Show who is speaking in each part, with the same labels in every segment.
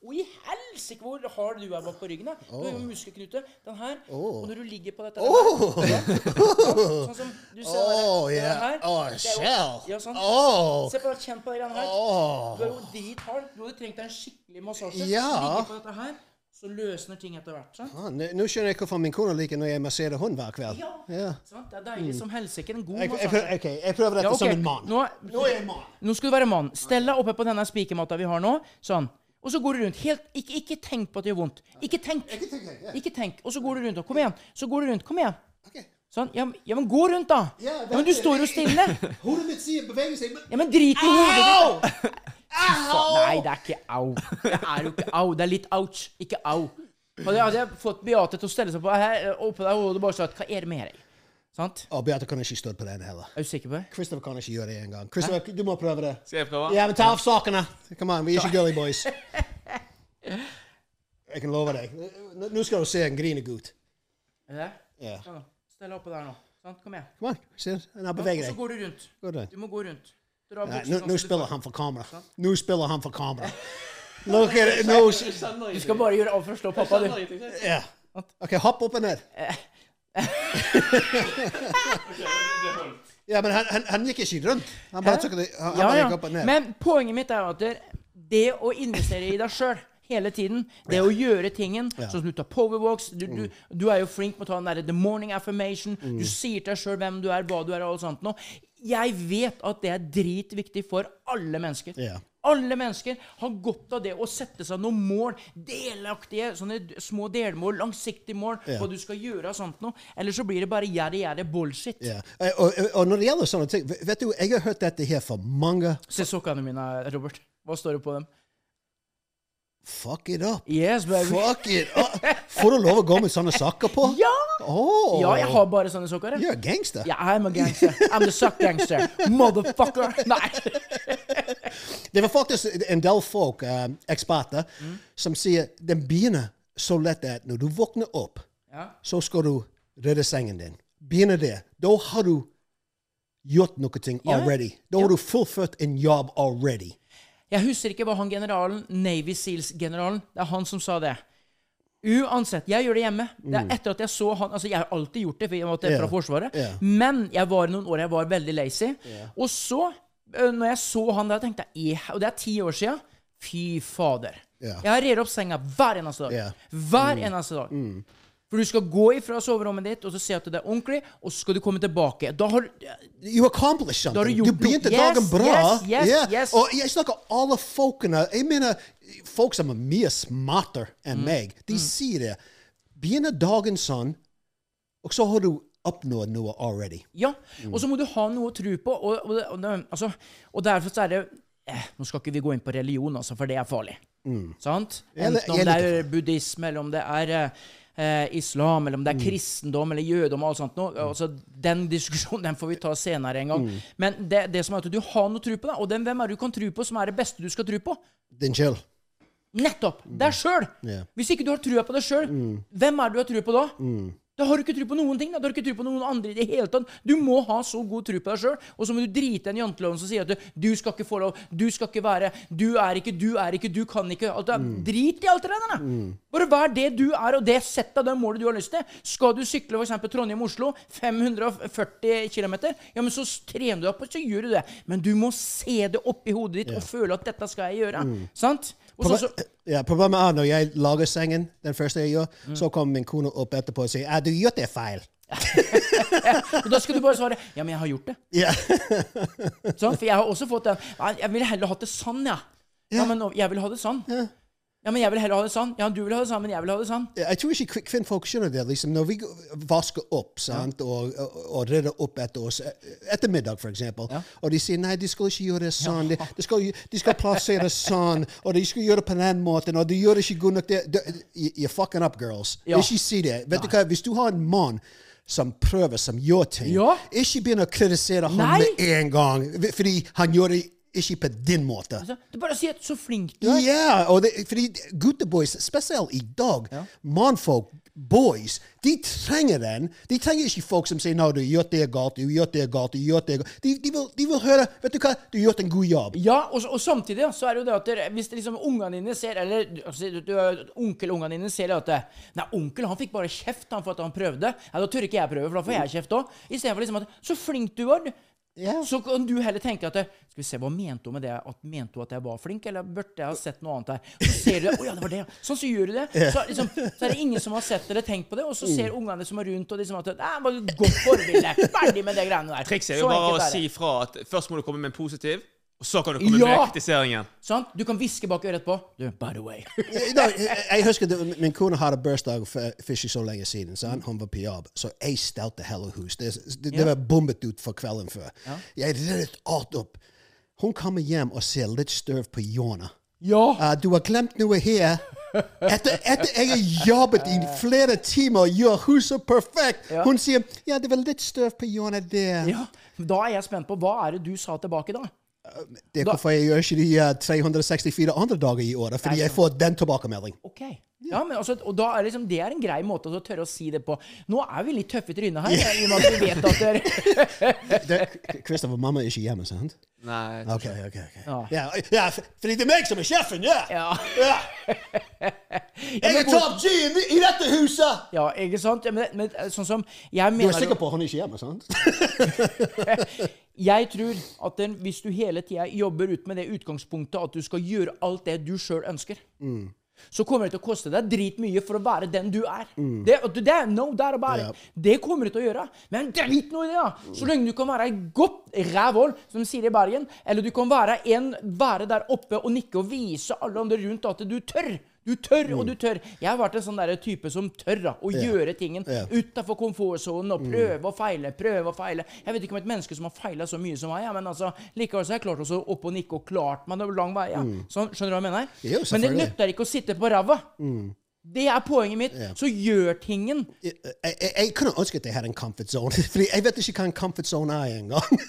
Speaker 1: Og i helsike, hvor hard du er bak på ryggen. da. Du har jo muskelknute. Den her. Og når du ligger på dette
Speaker 2: Oh.
Speaker 1: der, Sånn som du ser
Speaker 2: Oh,
Speaker 1: det
Speaker 2: yeah.
Speaker 1: her.
Speaker 2: Oh,
Speaker 1: det
Speaker 2: shell.
Speaker 1: Ja, sånn.
Speaker 2: Oh.
Speaker 1: Se på, kjenn på de greiene her. Du er jo drithard. Du hadde trengt deg en skikkelig massasje.
Speaker 2: Ja.
Speaker 1: Ligge på dette her, så løsner ting etter hvert. sant?
Speaker 2: Ah, Nå skjønner jeg hvorfor min kone liker når jeg masserer hund hver kveld.
Speaker 1: Ja.
Speaker 2: Ja.
Speaker 1: Sant? Det er deilig som helsike. En god
Speaker 2: Jeg, jeg,
Speaker 1: massasje.
Speaker 2: prøver, ok, jeg prøver dette
Speaker 1: Ja, okay.
Speaker 2: som en mann.
Speaker 1: Nå,
Speaker 2: Nå
Speaker 1: nå skal du være mann. Stell deg oppe på denne spikermatta vi har nå. Sånn. Og så går du rundt. Helt, ikke, ikke tenk på at det gjør vondt. Ikke tenk.
Speaker 2: Ikke tenk, ja.
Speaker 1: Ikke tenk. Og så går du rundt. og Kom igjen. Så går du rundt. Kom igjen.
Speaker 2: Okay.
Speaker 1: Sånn. Ja, men- ja men gå rundt, da.
Speaker 2: Ja,
Speaker 1: Ja, men du står jo stille.
Speaker 2: Hodet mitt sier beveger seg, men
Speaker 1: Ja, men drit i hodet ditt. Au! Nei, det er ikke au. Det er jo ikke au. Det er litt ouch, ikke au. Hadde jeg, hadde jeg fått Beate til å stelle seg på her, oppå der og bare sagt Hva er det med deg? Sant?
Speaker 2: Og Beate kan ikke stå på den heller.
Speaker 1: Er du sikker på det?
Speaker 2: Christopher kan ikke gjøre det engang. Christopher, du må prøve det.
Speaker 3: Skal jeg prøve?
Speaker 2: Ja, men ta av sakene! Come on, vi er ikke girly boys. Jeg kan love deg. Nå- skal du se en grinegutt.
Speaker 1: Er det?
Speaker 2: Ja.
Speaker 1: Stell opp oppå der nå. Sant? Kom igjen.
Speaker 2: Kom igjen. se. Nå beveger deg.
Speaker 1: så går du rundt.
Speaker 2: Går.
Speaker 1: Du må gå rundt. Dra
Speaker 2: Nei, Nå
Speaker 1: sånn
Speaker 2: nå spiller han for kamera. Nå spiller han for kamera. Look at it. Nå
Speaker 1: Du skal bare gjøre alt for å slå pappa, du.
Speaker 2: Ja. OK, hopp opp og ned. Ja, men han, han, han gikk ikke rundt. Han bare, tok det, han,
Speaker 1: Ja,
Speaker 2: bare gikk opp og ned.
Speaker 1: Men poenget mitt er at det, det å investere i deg sjøl hele tiden, det å gjøre tingen Sånn som du tar powerwalks du, du, du er jo flink med å ta den derre the morning affirmation. Du sier til deg sjøl hvem du er, hva du er, og alt sånt noe. Jeg vet at det er dritviktig for alle mennesker.
Speaker 2: Ja.
Speaker 1: Alle mennesker har godt av det å sette seg noen mål. Delaktige, sånne små delmål, langsiktige mål,
Speaker 2: Ja.
Speaker 1: hva du skal gjøre og sånt noe. Eller så blir det bare gjerrig, gjerrig bullshit.
Speaker 2: Ja. Eh, Og, og, og når det gjelder sånne ting Vet du, jeg har hørt dette her for mange
Speaker 1: Se sokkene mine, Robert. Hva står det på dem?
Speaker 2: Fuck it up.
Speaker 1: Yes, baby.
Speaker 2: Fuck it up. Får du lov å gå med sånne sokker på?
Speaker 1: Ja!
Speaker 2: Oh.
Speaker 1: Ja, jeg har bare sånne sokker. Du
Speaker 2: You're a gangster.
Speaker 1: Ja, I'm a gangster. I'm the suck gangster. Motherfucker. Nei.
Speaker 2: Det var faktisk en del folk, um, eksperter,
Speaker 1: Mm.
Speaker 2: som sier den begynner så lett at når du våkner opp,
Speaker 1: Ja.
Speaker 2: så skal du redde sengen din. Begynner det. Da har du gjort noe ting
Speaker 1: Ja.
Speaker 2: already. Da har du fullført en jobb already.
Speaker 1: Jeg husker ikke hva han generalen, Navy Seals-generalen, det er han som sa det. Uansett, jeg gjør det hjemme. Det er etter at jeg så han Altså, jeg har alltid gjort det, for jeg var
Speaker 2: Mm.
Speaker 1: Fra Forsvaret.
Speaker 2: Yeah.
Speaker 1: Men jeg var noen år jeg var veldig lazy. Og så, når jeg så han der, tenkte jeg «Eh», Og det er ti år sia. Fy fader.
Speaker 2: Yeah.
Speaker 1: Jeg rer opp senga hver eneste dag.
Speaker 2: Yeah.
Speaker 1: Hver eneste dag. For du skal gå ifra soverommet ditt og så se at det er ordentlig, og så skal du komme tilbake. Da har
Speaker 2: You accomplished
Speaker 1: har du
Speaker 2: Du begynte
Speaker 1: yes,
Speaker 2: dagen bra.
Speaker 1: yes, yes,
Speaker 2: yeah.
Speaker 1: yes.
Speaker 2: Og jeg snakker alle folkene Jeg mener folk som er mye smartere
Speaker 1: Mm.
Speaker 2: enn meg. De sier det. Begynner dagen sånn, og så har du oppnådd noe already.
Speaker 1: Ja,
Speaker 2: Mm.
Speaker 1: og så må du ha noe å tro på. Og, og, og, altså, og derfor så er det eh, Nå skal ikke vi gå inn på religion, altså, for det er farlig.
Speaker 2: Mm. Sant?
Speaker 1: Enten om det er buddhisme, eller om det er eh, eh, islam, eller om det er
Speaker 2: Mm.
Speaker 1: kristendom eller jødom og alt sånt noe. Altså, den diskusjonen den får vi ta senere en gang.
Speaker 2: Mm.
Speaker 1: Men det, det som er at du har noe å tro på, da. Og den, hvem er det du kan tro på som er det beste du skal tro på?
Speaker 2: Din selv.
Speaker 1: Nettopp! Deg sjøl!
Speaker 2: Yeah.
Speaker 1: Hvis ikke du har trua på deg sjøl, hvem er det du har trua på da? Da har du ikke tro på noen ting. Da, da har du ikke tro på noen andre i det hele tatt. Du må ha så god tro på deg sjøl, og så må du drite den janteloven som sier at du, du skal ikke få lov, du skal ikke være, du er ikke, du er ikke, du kan ikke alt det. Drit i alt det der. da. Bare vær det du er, og det sett av det målet du har lyst til. Skal du sykle f.eks. Trondheim-Oslo, 540 km, ja, men så trener du deg og så gjør du det. Men du må se det oppi hodet ditt og føle at dette skal jeg gjøre. Sant? Så,
Speaker 2: Ja, problemet er når jeg lager sengen, den første jeg gjør, så kommer min kone opp etterpå og sier at du gjør det feil.
Speaker 1: da skal du bare svare Ja, men jeg har gjort det.
Speaker 2: Yeah.
Speaker 1: Sånn, for jeg har også fått den Jeg ville heller hatt det sånn, ja. Ja, men jeg vil ha det sånn. Ja, men jeg vil heller ha det sånn. Ja, du vil ha det sånn, men jeg vil ha det sånn.
Speaker 2: Jeg tror ikke kvinnfolk skjønner det. liksom, Når vi vasker opp sant, og, og, rydder opp etter oss etter middag, f.eks.,
Speaker 1: Ja.
Speaker 2: og de sier nei, de skal ikke gjøre det sånn, de, de, skal, de skal plassere sånn, og de skal gjøre det på den måten, og de gjør det ikke godt nok det, de, You're fucking up, girls.
Speaker 1: Ja.
Speaker 2: Ikke si det. Vet du hva, Hvis du har en mann som prøver, som gjør ting,
Speaker 1: Ja.
Speaker 2: ikke begynn å kritisere ham med en gang, fordi han gjør det ikke på din måte.
Speaker 1: Det du bare sier at så flink du er.
Speaker 2: Ja, og det, fordi gutteboys, spesielt i dag, mannfolk, boys, de trenger den. De trenger ikke folk som sier 'no, du gjør det galt', du gjør det galt, du gjør det galt. De, de, vil, de vil høre 'vet du hva, du har gjort en god jobb'.
Speaker 1: Ja, og, og samtidig så er det jo det at der, hvis liksom ungene dine ser Eller altså, onkelungene dine ser at Nei, onkel han fikk bare kjeft han for at han prøvde. Ja, Da tør ikke jeg prøve, for da får jeg kjeft òg. Istedenfor liksom at Så flink du var!
Speaker 2: Ja.
Speaker 1: Så kan du heller tenke at Skal vi se, hva mente hun med det? At, mente hun at jeg var flink, eller burde jeg ha sett noe annet her? Så ser du det. oh, ja, det var det. Sånn så gjør du det. Så, liksom, så er det ingen som har sett eller tenkt på det, og så ser ungene som er rundt, og de som har var et godt forbilde. Ferdig med det greiene der.
Speaker 3: Trikset er jo bare å si fra at først må du komme med en positiv, og så kan du komme med
Speaker 1: Ja!
Speaker 3: kritiseringen.
Speaker 1: Sant? Du kan hviske bak øret på. Du, by the way.
Speaker 2: No, jeg, jeg husker det, min kone hadde bursdag for, for ikke så lenge siden. Sant? Hun var på jobb. Så jeg stelte hele huset. Det, det, det
Speaker 1: Ja.
Speaker 2: var bombet ut for kvelden før. Jeg reddet alt opp. Hun kommer hjem og ser litt støv på hjørnet.
Speaker 1: Ja.
Speaker 2: Uh, du har glemt noe her. Etter, etter jeg har jobbet i flere timer og gjør huset perfekt,
Speaker 1: Ja.
Speaker 2: hun sier ja, det var litt støv på hjørnet der.
Speaker 1: ja. Da er jeg spent på hva er det du sa tilbake da?
Speaker 2: Det er hvorfor jeg gjør ikke de uh, 364 andre dager i året, fordi jeg får den tilbakemelding.
Speaker 1: Ok. Ja, men altså, og da er liksom, Det er en grei måte å tørre å si det på. Nå er vi litt tøffe i trynet her, i og med at vi vet at det er
Speaker 2: Det- Christopher, mamma er ikke hjemme, sant?
Speaker 3: Nei.
Speaker 2: Ok, ok, ok.
Speaker 1: Ja.
Speaker 2: Ja, ja, fordi det er meg som er sjefen, ja!
Speaker 1: Ja.
Speaker 2: Ja. Jeg er top G i, dette huset!
Speaker 1: Ja, ikke sant? Men, men sånn som Jeg
Speaker 2: Du er sikker på at han er ikke hjemme, sant?
Speaker 1: Jeg tror at den, hvis du hele tida jobber ut med det utgangspunktet at du skal gjøre alt det du sjøl ønsker,
Speaker 2: Mm.
Speaker 1: Så kommer det til å koste deg dritmye for å være den du er. Det, det er no doubt about it.
Speaker 2: Mm.
Speaker 1: Det kommer det til å gjøre. Men drit nå i det, da! Så lenge du kan være et godt rævhold, som sier i Bergen, eller du kan være en, være der oppe og nikke og vise alle andre rundt at du tør. Du tør, og du tør. Jeg har vært en sånn der type som tør da, å gjøre tingen
Speaker 2: yeah. Mm.
Speaker 1: utafor komfortsonen og prøve og feile, prøve og feile. Jeg vet ikke om et menneske som har feila så mye som meg, ja, men altså, likevel så har jeg klart også opp og nikke og klart meg over lang vei. Ja. Sånn, skjønner du hva jeg mener?
Speaker 2: Mm. Jo,
Speaker 1: men det.
Speaker 2: Mm.
Speaker 1: nytter ikke å sitte på ræva. Det er poenget mitt. Så gjør tingen.
Speaker 2: Jeg, jeg, jeg kunne ønske at jeg hadde en comfort zone, fordi jeg vet ikke hva en comfort zone er engang.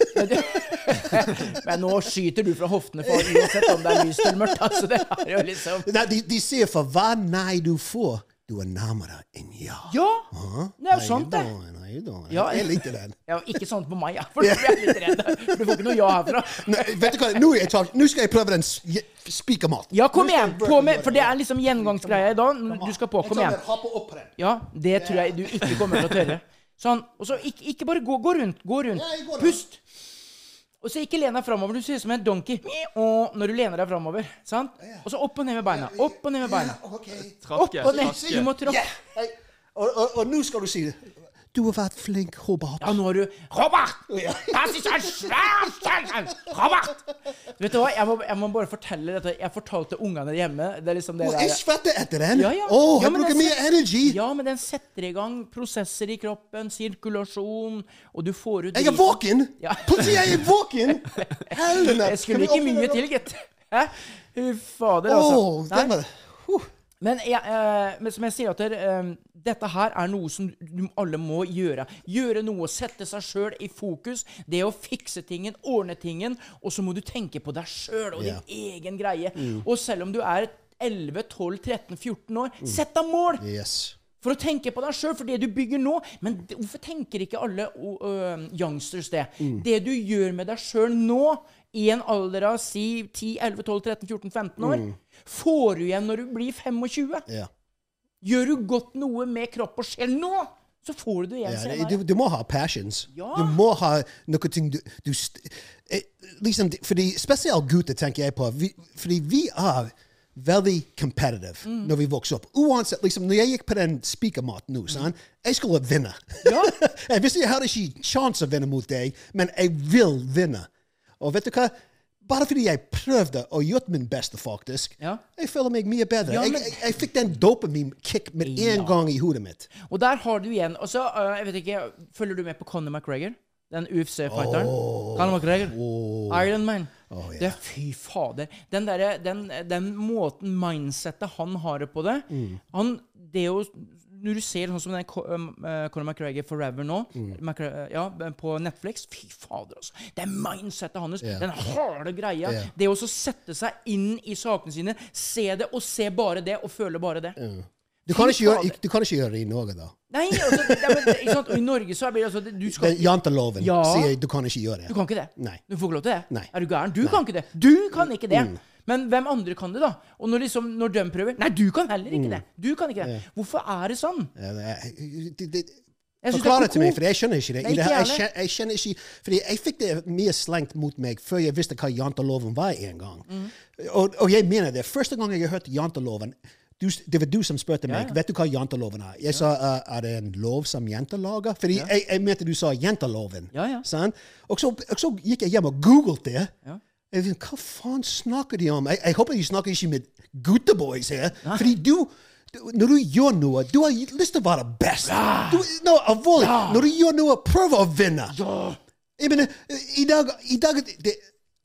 Speaker 1: Men nå skyter du fra hoftene for uansett om det er lyst eller mørkt. Altså, det er jo liksom
Speaker 2: Nei, de, de sier for hva nei du får, du er nærmere enn ja.
Speaker 1: Ja! Det er jo sant, det.
Speaker 2: Nei, da.
Speaker 1: Ja,
Speaker 2: Jeg er litt redd.
Speaker 1: Ja, ikke sånn på meg, ja. For da blir jeg litt redd. Du får ikke noe ja herfra.
Speaker 2: Nei, vet du hva, nå, tar, nå skal jeg prøve den spikermaten.
Speaker 1: Ja, kom igjen! På med, for det er liksom gjengangsgreia i dag. Du skal på. Kom igjen.
Speaker 2: Ha opp på den.
Speaker 1: Ja, det tror jeg du ikke kommer til å tørre. Sånn. Og så ikke, ikke bare gå, gå rundt. Gå rundt. Pust. Og så ikke len deg framover. Du ser ut som en donkey og når du lener deg framover. Sant? Og så opp og ned med beina. Opp og ned med beina. Opp og ned. Du må tråkke.
Speaker 2: Og, og nå skal du si det. Du har vært flink, Robert.
Speaker 1: Ja, nå har du Robert! Das ist ein Schwerstein! Robert! Vet du hva, jeg må, jeg må bare fortelle dette. Jeg fortalte ungene hjemme. Det er liksom det der
Speaker 2: jeg etter den.
Speaker 1: Ja, ja.
Speaker 2: Å, jeg
Speaker 1: ja,
Speaker 2: bruker mye energi.
Speaker 1: Ja, men den setter i gang prosesser i kroppen, sirkulasjon, og du får ut
Speaker 2: Jeg er våken.
Speaker 1: Ja.
Speaker 2: Plutselig er jeg våken. Helvete.
Speaker 1: Det skulle ikke mye til, gitt. Hæ? Fy fader, altså.
Speaker 2: Oh,
Speaker 1: Nei. Men, jeg, eh, men som jeg sier, at eh, dette her er noe som du alle må gjøre. Gjøre noe, sette seg sjøl i fokus. Det å fikse tingen, ordne tingen. Og så må du tenke på deg sjøl og
Speaker 2: yeah.
Speaker 1: din egen greie. Og selv om du er 11, 12, 13, 14 år, sett deg mål!
Speaker 2: Yes.
Speaker 1: For å tenke på deg sjøl, for det du bygger nå Men hvorfor tenker ikke alle uh, youngsters det?
Speaker 2: Mm.
Speaker 1: Det du gjør med deg sjøl nå, i en alder av si 10, 11, 12, 13, 14, 15 år, får du igjen når du blir 25.
Speaker 2: Ja.
Speaker 1: Gjør du godt noe med kropp og sjel nå, så får du det igjen
Speaker 2: Ja,
Speaker 1: senere.
Speaker 2: du, du må ha passions.
Speaker 1: Ja.
Speaker 2: Du må ha noe ting du, du eh, liksom, fordi Spesielt gutter tenker jeg på. Vi, fordi vi er veldig competitive
Speaker 1: Mm.
Speaker 2: når vi vokser opp. Uansett, liksom, Når jeg gikk på den spikermaten nå, sånn, jeg skulle vinne.
Speaker 1: Ja.
Speaker 2: jeg visste jeg hadde ikke sjanse å vinne mot deg, men jeg vil vinne. Og vet du hva? Bare fordi jeg prøvde og gjort min beste, faktisk,
Speaker 1: Ja.
Speaker 2: jeg føler meg mye bedre.
Speaker 1: Ja,
Speaker 2: jeg,
Speaker 1: men-
Speaker 2: jeg, jeg fikk den dopamin-kick med en
Speaker 1: Ja.
Speaker 2: gang i hodet mitt.
Speaker 1: Og der har du igjen Og så, øh, jeg vet ikke Følger du med på Conor McGregor? Den UFC-fighteren? Conor McGregor. Iron Man.
Speaker 2: ja.
Speaker 1: Det, fy fader. Den, der, den, den måten, mindsettet han har på det
Speaker 2: Mm.
Speaker 1: han, Det å Når du ser sånn som den um, uh, Conor McGregor Forever nå,
Speaker 2: Mm.
Speaker 1: Ja, på Netflix Fy fader, altså. Det er mindsettet hans.
Speaker 2: Yeah.
Speaker 1: Den harde greia.
Speaker 2: Yeah.
Speaker 1: Det å sette seg inn i sakene sine, se det, og se bare det, og føle bare det.
Speaker 2: Du kan, gjøre, du kan ikke gjøre det i Norge, da.
Speaker 1: Nei, altså, det, men, ikke sant? I Norge så blir det altså Du skal
Speaker 2: Janteloven
Speaker 1: Ja.
Speaker 2: sier du kan ikke gjøre det.
Speaker 1: Du kan ikke det?
Speaker 2: Nei.
Speaker 1: Du får ikke lov til det?
Speaker 2: Nei.
Speaker 1: Er du gæren? Du kan ikke det. Du kan ikke det. Men hvem andre kan det, da? Og når, liksom, når de prøver Nei, du kan heller ikke det. Du kan ikke det. Hvorfor er det sånn?
Speaker 2: Ja, det det- Forklar
Speaker 1: det
Speaker 2: til meg, for jeg skjønner ikke det.
Speaker 1: Nei, ikke
Speaker 2: jeg, skjønner, jeg skjønner ikke Fordi jeg fikk det mye slengt mot meg før jeg visste hva janteloven var en gang.
Speaker 1: Mm.
Speaker 2: Og, og jeg mener det. Første gang jeg hørte janteloven du, Det var du som spurte meg
Speaker 1: ja.
Speaker 2: vet du hva janteloven er. Jeg sa uh, er det en lov som jenter lager? Fordi jeg, jeg mente du sa janteloven.
Speaker 1: Ja, ja.
Speaker 2: Og, så, og så gikk jeg hjem og googlet det.
Speaker 1: Ja.
Speaker 2: Jeg vet, Hva faen snakker de om? Jeg, jeg håper de snakker ikke med gutteboys her. Fordi du du- når du gjør noe, du har lyst til å være best. Du, no, alvorlig. Når du gjør noe, prøv å vinne. Jeg mener, i dag, i dag det,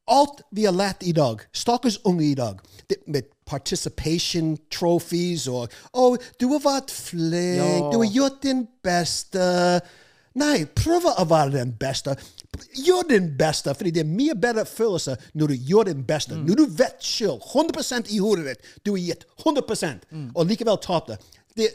Speaker 2: Alt vi har lært i dag, stakkars unge i dag, det, med participation trophies og Å, du har vært flink,
Speaker 1: Ja.
Speaker 2: du har gjort din beste. Nei, prøv å være den beste. Gjør din beste, fordi det er mye bedre følelse når du gjør din beste. Når du vet selv, 100 i hodet ditt, du har gitt 100 og likevel tapte. Det,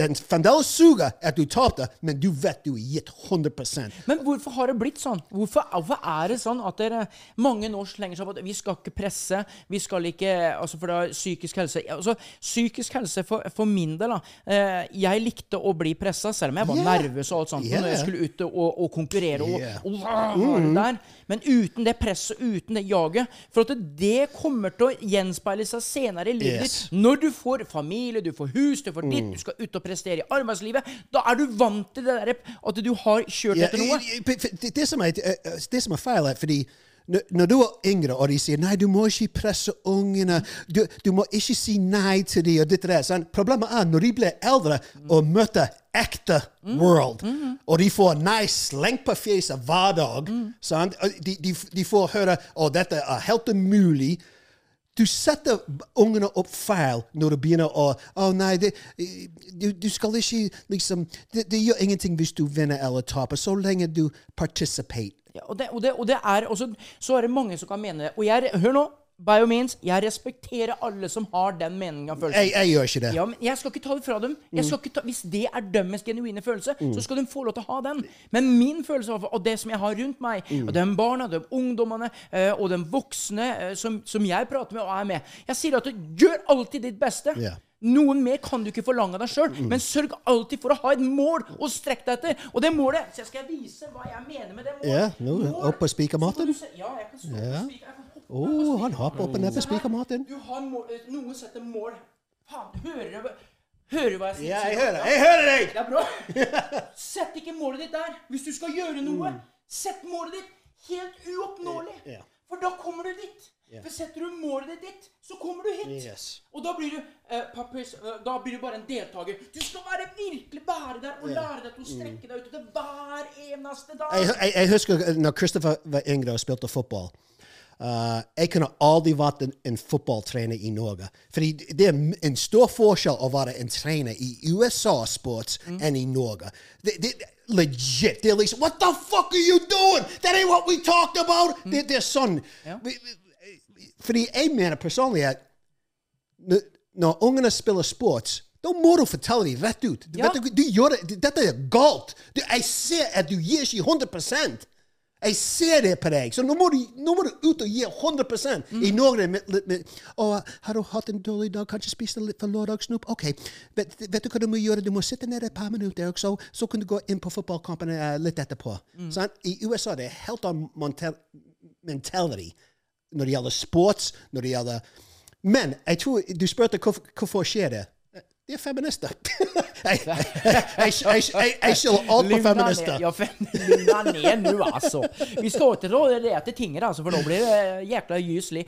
Speaker 2: den fremdeles suger at du tapte, men du vet du har gitt 100
Speaker 1: Men hvorfor har det blitt sånn? Hvorfor, hvorfor er det sånn at dere, mange nå slenger seg på at vi skal ikke presse, vi skal ikke altså For det er psykisk helse altså Psykisk helse for, for min del, da. Eh, jeg likte å bli pressa, selv om jeg var
Speaker 2: Yeah.
Speaker 1: nervøs og alt sånt
Speaker 2: Yeah.
Speaker 1: når jeg skulle ut og, og konkurrere og,
Speaker 2: Yeah.
Speaker 1: og ha det der. Men uten det presset, uten det jaget. For at det kommer til å gjenspeile seg senere i livet
Speaker 2: Yes.
Speaker 1: Når du får familie, du får hus, du får ditt, du skal ut og prestere i arbeidslivet, da er du vant til det der at du har kjørt etter noe.
Speaker 2: det, det, som er, eh, det som er feil, er fordi når, du er yngre, og de sier nei, du må ikke presse ungene, du, du må ikke si nei til dem, og ditt og sånn. Problemet er når de blir eldre og møter ekte world, og de får nei slengt på fjeset hver dag, sant? De, de, de får høre at dette er helt umulig, du setter ungene opp feil når du begynner å Å nei, det, du, du skal ikke liksom det, det gjør ingenting hvis du vinner eller taper, så lenge du participater.
Speaker 1: Ja, og, og, og det er også, Så er det mange som kan mene det. Og jeg, hør nå, by all means, jeg respekterer alle som har den meninga.
Speaker 2: Jeg, jeg gjør ikke det.
Speaker 1: Ja, men Jeg skal ikke ta det fra dem. Jeg skal ikke ta, hvis det er deres genuine følelse, så skal de få lov til å ha den. Men min følelse og det som jeg har rundt meg, og de barna, de ungdommene eh, og de voksne eh, som, som jeg prater med og er med Jeg sier at du gjør alltid ditt beste.
Speaker 2: Yeah.
Speaker 1: Noen mer kan du ikke forlange av deg sjøl, men sørg alltid for å ha et mål å strekke deg etter. Og det målet Så jeg skal vise hva jeg mener med det målet.
Speaker 2: Ja, nå,
Speaker 1: Mål.
Speaker 2: opp på
Speaker 1: se- Ja, jeg kan stå på
Speaker 2: spikermaten
Speaker 1: spiker. På
Speaker 2: han hopper opp og ned på spikermaten.
Speaker 1: Du har mål, eh, noen setter mål. Faen, hører du Hører du hva jeg sier?
Speaker 2: Ja, jeg hører, jeg hører deg!
Speaker 1: Det er bra. Sett ikke målet ditt der. Hvis du skal gjøre noe, sett målet ditt helt uoppnåelig.
Speaker 2: Mm.
Speaker 1: For da kommer du dit. For setter du målet ditt dit, så kommer du hit.
Speaker 2: Yes.
Speaker 1: Og da blir du eh, papis, eh, Da blir du bare en deltaker. Du skal være virkelig være der og lære deg til å strekke deg ut hver eneste dag.
Speaker 2: Jeg, jeg, jeg husker når Christopher var yngre og spilte fotball. Uh, jeg kunne aldri vært en, en fotballtrener i Norge. Fordi det er en stor forskjell å være en trener i USA-sports enn i Norge. Det, det, legit. Det er liksom What the fuck are you doing? That ain't what we talked about! Det, det er sånn. Ja. Fordi jeg mener personlig at når, ungene spiller sports, da må du fortelle dem rett ut.
Speaker 1: Ja.
Speaker 2: du, du gjør det, dette er galt. Du, jeg ser at du gir ikke 100 Jeg ser det på deg. Så nå må du, nå må du ut og gi 100
Speaker 1: Mm.
Speaker 2: I Norge med, med Å, har du hatt en dårlig dag? Kanskje spiste litt for lørdagssnop? OK. Vet, vet du hva du må gjøre? Du må sitte ned et par minutter, og så, så kan du gå inn på fotballkampen uh, litt etterpå.
Speaker 1: Mm.
Speaker 2: Sånn? I USA det er helt annen mentality når det gjelder sports, når det gjelder Men jeg tror du spurte hvorfor, hvorfor skjer det. De er feminister. jeg, jeg, jeg, jeg, skylder alt på feminister.
Speaker 1: Ja, lugna ned nå, altså. Vi skal ikke råde det til tinget, altså, for nå blir det jækla gyselig.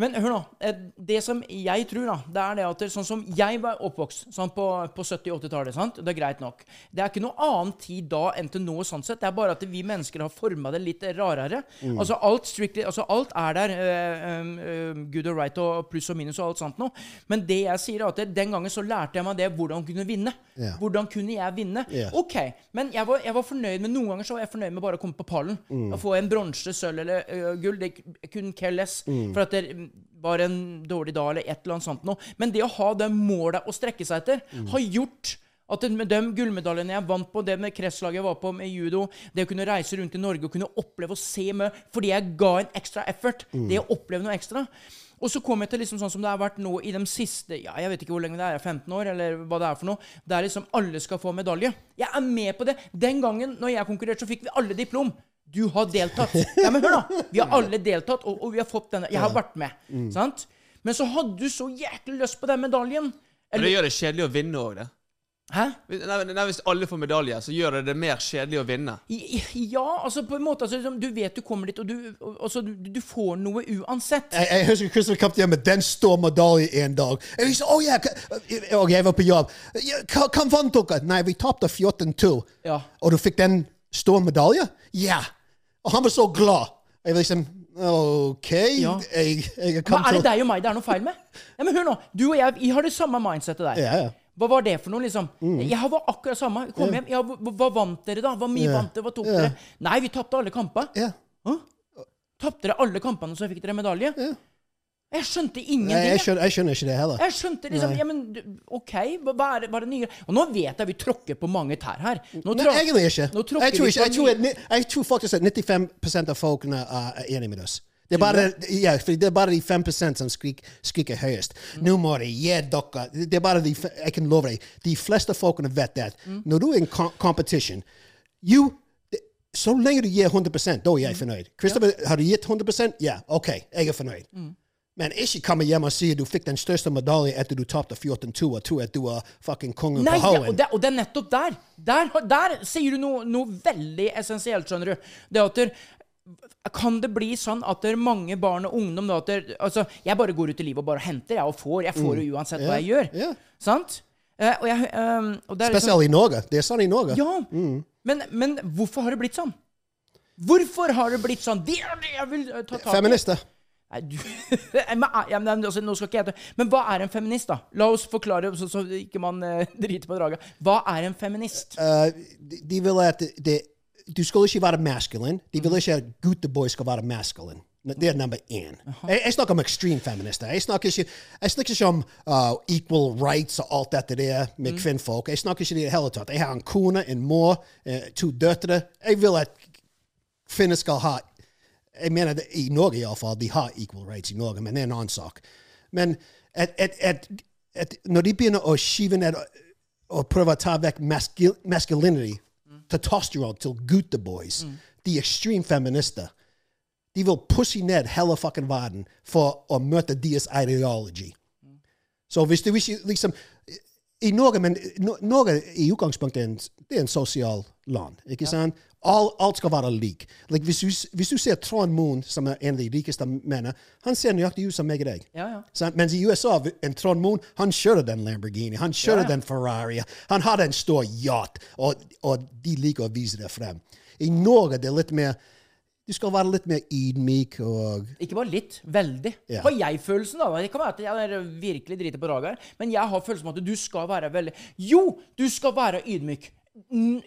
Speaker 1: Men hør nå. eh, Det som jeg tror, da, det er det at sånn som jeg var oppvokst sånn på, på 70-80-tallet, sant? det er greit nok. Det er ikke noe annen tid da enn til nå, sånn sett. Det er bare at vi mennesker har forma det litt rarere.
Speaker 2: Mm.
Speaker 1: Altså, alt strictly, altså, alt er der. Uh, um, good og right og pluss og minus og alt sånt noe. Men det jeg sier, er at det, den gangen så lærte jeg meg det hvordan kunne vinne.
Speaker 2: Yeah.
Speaker 1: Hvordan kunne jeg vinne?
Speaker 2: Yeah.
Speaker 1: OK, men jeg var, jeg var fornøyd med noen ganger så var jeg fornøyd med bare å komme på pallen.
Speaker 2: Mm.
Speaker 1: Å få en bronse, sølv eller uh, gull. Det kunne care less.
Speaker 2: Mm.
Speaker 1: For at det mm, var en dårlig dag eller et eller annet sånt noe. Men det å ha det målet å strekke seg etter,
Speaker 2: Mm.
Speaker 1: har gjort at med de gullmedaljene jeg vant på, det med kretslaget jeg var på med judo, det å kunne reise rundt i Norge og kunne oppleve og se med Fordi jeg ga en ekstra effort.
Speaker 2: Mm.
Speaker 1: Det å oppleve noe ekstra. Og så kom jeg til liksom sånn som det har vært nå i de siste ja, Jeg vet ikke hvor lenge det er, 15 år, eller hva det er for noe. Det er liksom alle skal få medalje. Jeg er med på det. Den gangen når jeg konkurrerte, så fikk vi alle diplom. Du har deltatt. Ja, men hør, da. Vi har alle deltatt, og, og vi har fått denne. Jeg har vært med. Sant? Men så hadde du så jæklig lyst på den medaljen.
Speaker 3: Men det gjør det kjedelig å vinne òg, det.
Speaker 1: Hæ?
Speaker 3: Hvis- Nei, nei, Hvis alle får medalje, så gjør det det mer kjedelig å vinne.
Speaker 1: Ja, altså på en måte altså, liksom, Du vet du kommer dit, og du, og, altså, du, du får noe uansett.
Speaker 2: Jeg, jeg husker Christopher kom hjem med den store medaljen en dag. Og jeg oh, ja, hva- og jeg var på jobb. Hvem hva, hva vant dere? Nei, vi tapte 14-2.
Speaker 1: Ja.
Speaker 2: Og du fikk den store medaljen? Ja. Og han var så glad. Jeg var liksom OK,
Speaker 1: Ja.
Speaker 2: jeg, jeg
Speaker 1: Hva
Speaker 2: kom
Speaker 1: er det deg og meg det er noe feil med? Nei, men hør nå, Du og jeg vi har det samme mindsetet der.
Speaker 2: Ja, ja.
Speaker 1: Hva var det for noe, liksom? Jeg var akkurat samme. Kom hjem. Ja, hva, hva vant dere, da? Hvor mye
Speaker 2: yeah.
Speaker 1: vant dere? Hva tok
Speaker 2: yeah.
Speaker 1: dere? Nei, vi tapte alle kamper.
Speaker 2: Ja.
Speaker 1: Tapte dere alle kampene, så fikk dere medalje?
Speaker 2: Yeah.
Speaker 1: Jeg skjønte ingenting.
Speaker 2: Nei,
Speaker 1: jeg.
Speaker 2: skjønner, jeg skjønner ikke det heller.
Speaker 1: Jeg skjønte liksom Ja, men OK, hva hva er, hva er det nye? Og nå vet jeg vi tråkker på mange tær her. Nå
Speaker 2: Nei, egentlig ikke. Jeg tror, ikke, jeg, tror, jeg tror faktisk at 95 av folkene er enig med oss. Det er bare, ja, det er bare de 5 som skrik, skriker høyest. Nå må de gi dere Det er bare de, Jeg kan love deg, de fleste folkene vet det. Når du er i en competition you, Så lenge du gir 100 da er jeg fornøyd. Christopher, har du gitt 100 Ja, OK, jeg er fornøyd. Men ikke komme hjem og si at du fikk den største medaljen etter du tapte 14-2 og tror at du er fucking kongen
Speaker 1: Nei,
Speaker 2: på
Speaker 1: ja,
Speaker 2: haugen.
Speaker 1: og, det, og det er nettopp der. Der, der sier du noe, noe veldig essensielt, skjønner du. Det at kan det bli sånn at det er mange barn og ungdom da, at der, altså, Jeg bare går ut i livet og bare henter, jeg, og får. Jeg får det uansett hva jeg gjør.
Speaker 2: Yeah.
Speaker 1: Sant? Uh, og jeg, ehm, og det
Speaker 2: Spesielt i Norge. Det er sånn i Norge.
Speaker 1: Ja,
Speaker 2: Mm.
Speaker 1: men, men hvorfor har det blitt sånn? Hvorfor har det blitt sånn? Det er det jeg vil eh, ta tak i.
Speaker 2: Feminister.
Speaker 1: Nei, du ja, men, altså, Nå skal ikke jeg Men hva er en feminist, da? La oss forklare, så, så ikke man uh, driter på draget. Hva er en feminist?
Speaker 2: Uh, de, de vil at det, det, du skal ikke være maskulin. De vil ikke at gutteboy skal være maskulin. Det er nummer én. Jeg, jeg snakker om extreme feminister. Jeg snakker ikke, jeg snakker ikke om uh, equal rights og alt dette der med kvinnfolk. Jeg snakker ikke det i det hele tatt. Jeg har en kone, en mor, to døtre. Jeg vil at kvinner skal ha Jeg mener det, i Norge iallfall, de har equal rights i Norge, men det er en annen sak. Men at, at, at, at når de begynner å skyve ned og prøve å ta vekk masculinity, testosteron til gutteboys, de extreme feminister, de vil pusse ned hele fucking verden for å møte deres ideology. Så hvis du ikke liksom I Norge men no, Norge i utgangspunktet er en, det er en sosial land. ikke sant? All, alt skal være lik. Like, hvis, du, hvis du ser Trond Moen, som er en av de rikeste mennene, han ser nøyaktig ut som meg og deg.
Speaker 1: Ja, ja.
Speaker 2: Mens i USA, en Trond Moen, han kjører den Lamborghini, han kjører
Speaker 1: Ja,
Speaker 2: den Ferrari, han har en stor yacht, og, og de liker å vise det frem. I Norge det er litt mer Du skal være litt mer ydmyk og
Speaker 1: Ikke bare litt. Veldig.
Speaker 2: Ja.
Speaker 1: Har jeg følelsen, da? Det kan være at jeg er virkelig driter på draget her, men jeg har følelsen av at du skal være veldig Jo, du skal være ydmyk.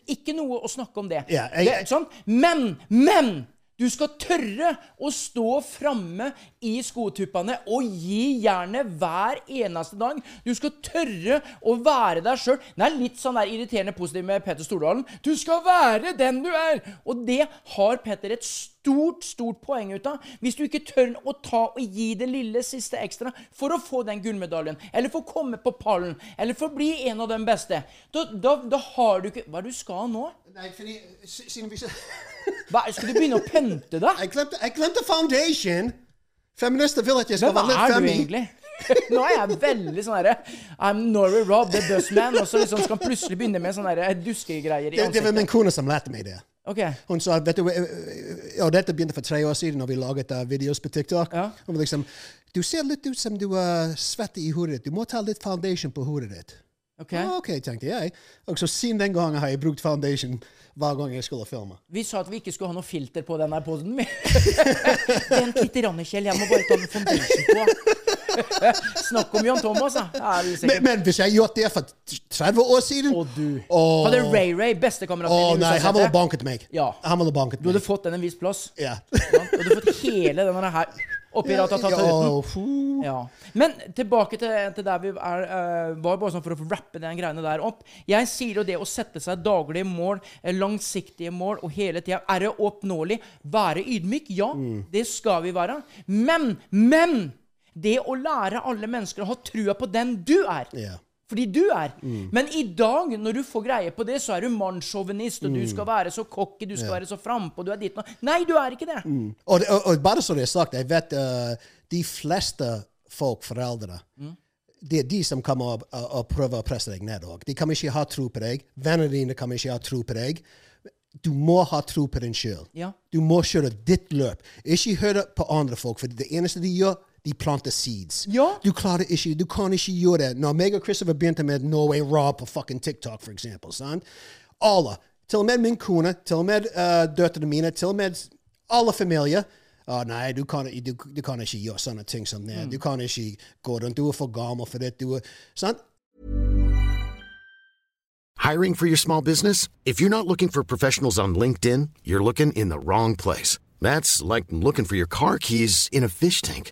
Speaker 1: Ikke noe å snakke om det.
Speaker 2: Yeah, jeg-
Speaker 1: det sånn. Men, men! Du skal tørre å stå framme i skotuppene og gi jernet hver eneste dag. Du skal tørre å være deg sjøl. Det er litt sånn der irriterende positiv med Petter Stordalen. Du skal være den du er! Og det har Petter et stort, stort poeng ut av. Hvis du ikke tør å ta og gi det lille siste ekstra for å få den gullmedaljen, eller for å komme på pallen, eller for å bli en av de beste, da, da, da har du ikke Hva er det du skal nå?
Speaker 2: Nei, fordi siden vi
Speaker 1: Hva, skal du begynne å pynte deg?
Speaker 2: Jeg glemte, jeg glemte foundation! Feminister vil at jeg skal
Speaker 1: Men hva
Speaker 2: være Hvem
Speaker 1: er du egentlig? Nå er jeg veldig sånn herre I'm Norway Rob, the busman, og så liksom skal han plutselig begynne med sånne duskegreier i
Speaker 2: Det, det var min kone som lærte meg det.
Speaker 1: Okay.
Speaker 2: Hun sa vet du, eh, eh, og dette begynte for tre år siden når vi laget uh, videos på TikTok.
Speaker 1: Ja.
Speaker 2: Hun var liksom Du ser litt ut som du uh, svett i hodet ditt. Du må ta litt foundation på hodet ditt.
Speaker 1: Ok.
Speaker 2: Ah, OK, tenkte jeg. Og så siden den gangen har jeg brukt foundation hver gang jeg skulle filme.
Speaker 1: Vi sa at vi ikke skulle ha noe filter på denne poden. Den Kitty-Rannekjell, jeg må bare ta med foundation på. Snakk om Jan Thomas, da.
Speaker 2: Men, men hvis jeg gjorde det for 30 år siden
Speaker 1: Og du.
Speaker 2: Og...
Speaker 1: Hadde Ray Ray, bestekameraten
Speaker 2: Å
Speaker 1: din
Speaker 2: nei, han ville banket meg.
Speaker 1: Ja.
Speaker 2: Han ville banket
Speaker 1: Du hadde fått den en viss plass.
Speaker 2: Ja.
Speaker 1: Ja, du hadde fått hele denne her oppi ratatatuten.
Speaker 2: ja.
Speaker 1: Men tilbake til, til der vi er, uh, var bare sånn for å rappe den greiene der opp. Jeg sier jo det å sette seg daglige mål, eh, langsiktige mål, og hele tida Er det oppnåelig? Være ydmyk? Ja, det skal vi være. Men, men! Det å lære alle mennesker å ha trua på den du er.
Speaker 2: Ja.
Speaker 1: Fordi du er. Men i dag, når du får greie på det, så er du mannssjåvinist, og du skal være så cocky, du skal være så frampå, du er ditt nå. Nei, du er ikke det.
Speaker 2: Og, og, og bare så det er sagt, jeg vet uh, de fleste folk, foreldre, det er de som kommer og, og prøver å presse deg ned òg. De kan ikke ha tro på deg. Vennene dine kan ikke ha tro på deg. Du må ha tro på deg sjøl.
Speaker 1: Ja.
Speaker 2: Du må kjøre ditt løp. Ikke høre på andre folk, for det eneste de gjør, de planter seeds.
Speaker 1: Ja.
Speaker 2: Du klarer ikke, du kan ikke gjøre det. Når meg og Christopher begynte med Norway Raw på fucking TikTok, for eksempel, sant? alle, til og med min kone, til og med uh, døtrene mine, til og med alle familier, Å nei, du kan, du, du kan ikke gjøre sånne ting som det. Du kan ikke gå rundt. Du er for gammel for det. Du er, sant?
Speaker 4: Hiring for your small business? If you're not looking for professionals on LinkedIn, you're looking in the wrong place. That's like looking for your car keys in a fish tank.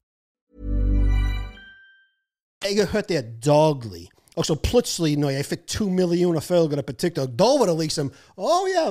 Speaker 2: Jeg har hørt det daglig. Og så plutselig, når jeg fikk to millioner følgere på TikTok, da var det liksom Å ja,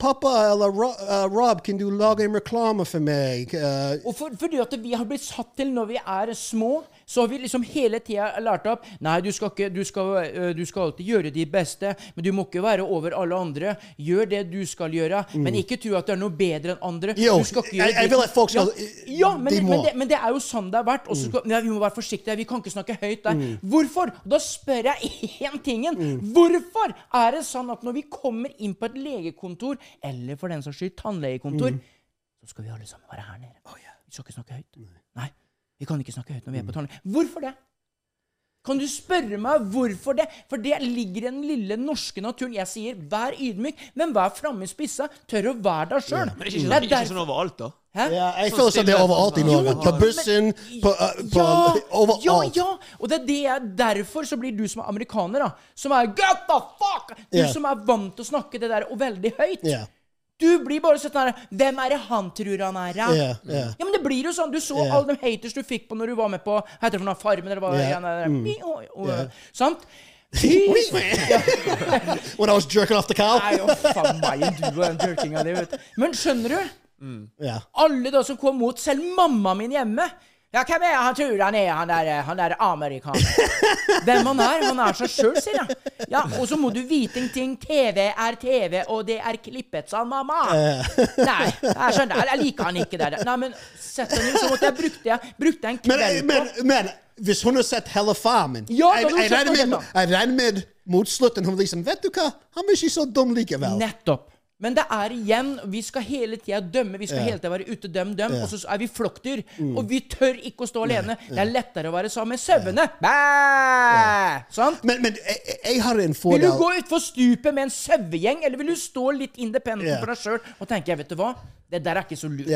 Speaker 2: pappa eller uh, Rob, kan du lage en reklame for meg? Uh,
Speaker 1: Og for, fordi at vi har blitt satt til når vi er små, så har vi liksom hele tida lært opp Nei, du skal, ikke, du, skal, du skal alltid gjøre de beste, men du må ikke være over alle andre. Gjør det du skal gjøre, men ikke tro at du er noe bedre enn andre.
Speaker 2: Yo,
Speaker 1: du skal ikke gjøre
Speaker 2: jeg- jeg vil at folk skal-
Speaker 1: ja, ja, men,
Speaker 2: de
Speaker 1: det.
Speaker 2: Mm.
Speaker 1: men, det, men det er jo sånn det har vært. Og skal, ja, vi må være forsiktige. Vi kan ikke snakke høyt der. Hvorfor? Da spør jeg én tingen.
Speaker 2: Mm.
Speaker 1: Hvorfor er det sånn at når vi kommer inn på et legekontor, eller for den saks skyld tannlegekontor,
Speaker 2: Mm.
Speaker 1: så skal vi alle sammen være her nede. Vi skal ikke snakke høyt. Nei, vi kan ikke snakke høyt når vi er på tannlege. Hvorfor det? Kan du spørre meg hvorfor det? For det ligger i den lille norske naturen. Jeg sier vær ydmyk, men vær framme i spissa. Tør å være deg sjøl.
Speaker 3: Men ikke, sånn- ikke sånn overalt, da.
Speaker 1: Hæ?
Speaker 2: ja, jeg føler sånn det er overalt i Norge. På bussen, på, uh, på
Speaker 1: ja, ja,
Speaker 2: Overalt.
Speaker 1: ja! Og det er det jeg, derfor så blir du som er amerikaner, da. Som er Get the fuck! Du
Speaker 2: yeah.
Speaker 1: som er vant til å snakke det der og veldig høyt.
Speaker 2: Ja.
Speaker 1: Du blir bare sånn her Hvem er det han tror han er?
Speaker 2: Ja, ja.
Speaker 1: men det blir jo sånn. Du så
Speaker 2: yeah.
Speaker 1: alle de haters du fikk på når du var med på Hva heter det for noe? Farmen, eller hva? Er?
Speaker 2: Mm.
Speaker 1: Sant?
Speaker 2: When I was jerking off the cow.
Speaker 1: Nei, å faen meg, du og den jerkinga di, vet du. Men skjønner du?
Speaker 2: Ja.
Speaker 1: Alle da som kom mot, selv mamma min hjemme Ja, hvem er han tror han er, han der, han der amerikaneren? Hvem han er? Han er seg sjøl, sier jeg. Ja, og så må du vite en ting. TV er TV, og det er klippet, sa mamma. Nei, jeg skjønner. Jeg liker han ikke der. Nei, men sett deg ned, så måtte jeg brukte, jeg brukte en
Speaker 2: Men,
Speaker 1: kveld
Speaker 2: men,
Speaker 1: på
Speaker 2: men hvis hun har sett hele Farmen
Speaker 1: Ja,
Speaker 2: jeg, jeg, regner med, med mot slutten hun liksom Vet du hva, han er ikke så dum likevel.
Speaker 1: Nettopp. Men det er igjen Vi skal hele tida dømme. Vi skal hele tida være ute, døm, døm. Og så er vi flokkdyr.
Speaker 2: Mm.
Speaker 1: Og vi tør ikke å stå alene. Det er lettere å være sammen med sauene. Sant?
Speaker 2: Men, men jeg, jeg- jeg har en fordel
Speaker 1: Vil du gå utfor stupet med en sauegjeng, eller vil du stå litt independent for deg sjøl og tenke vet du hva, det der er ikke så lurt.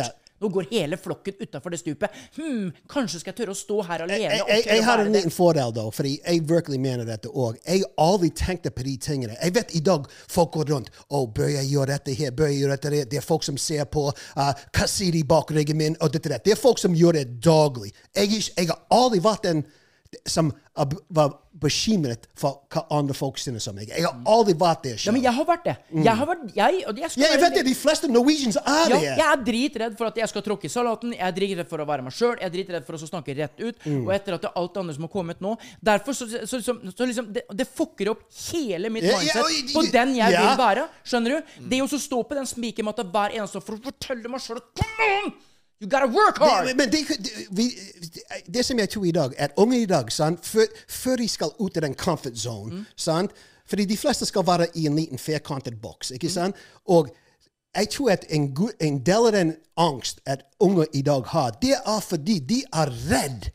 Speaker 1: Nå går hele flokken utafor det stupet. Hm, kanskje skal jeg tørre å stå her alene
Speaker 2: jeg, jeg, jeg har en liten fordel, da, fordi jeg virkelig mener dette òg. Jeg har aldri tenkt på de tingene. Jeg vet i dag folk går rundt og bør jeg gjøre dette her? Bør jeg gjøre dette her? Det er folk som ser på uh, hva sier de bak ryggen min, og dette der. Det er folk som gjør det daglig. Jeg, jeg har aldri vært den som var bekymret for hva andre folk synes om meg. Jeg har aldri vært der
Speaker 1: sjøl.
Speaker 2: Ja,
Speaker 1: men jeg har vært det. Jeg har vært, jeg, og jeg.
Speaker 2: Ja, jeg vet det. De fleste Norwegians er
Speaker 1: Ja,
Speaker 2: det.
Speaker 1: jeg er dritredd for at jeg skal tråkke i salaten. Jeg er dritredd for å være meg sjøl. Jeg er dritredd for å snakke rett ut.
Speaker 2: Mm.
Speaker 1: Og etter at det er alt andre som har kommet nå Derfor så, så, så, så liksom Det, det fucker opp hele mitt mindset på den jeg vil være. Skjønner du? Det å så stå på den spikermatta hver eneste dag for å fortelle meg sjøl at Come on! You gotta work hard!
Speaker 2: Det, men det, det, det som jeg tror i dag, at unge i dag, sant, før, før de skal ut av den comfort zone sant, Fordi de fleste skal være i en liten firkantet boks. ikke sant? Og jeg tror at en, en del av den angst at unge i dag har, det er fordi de er redd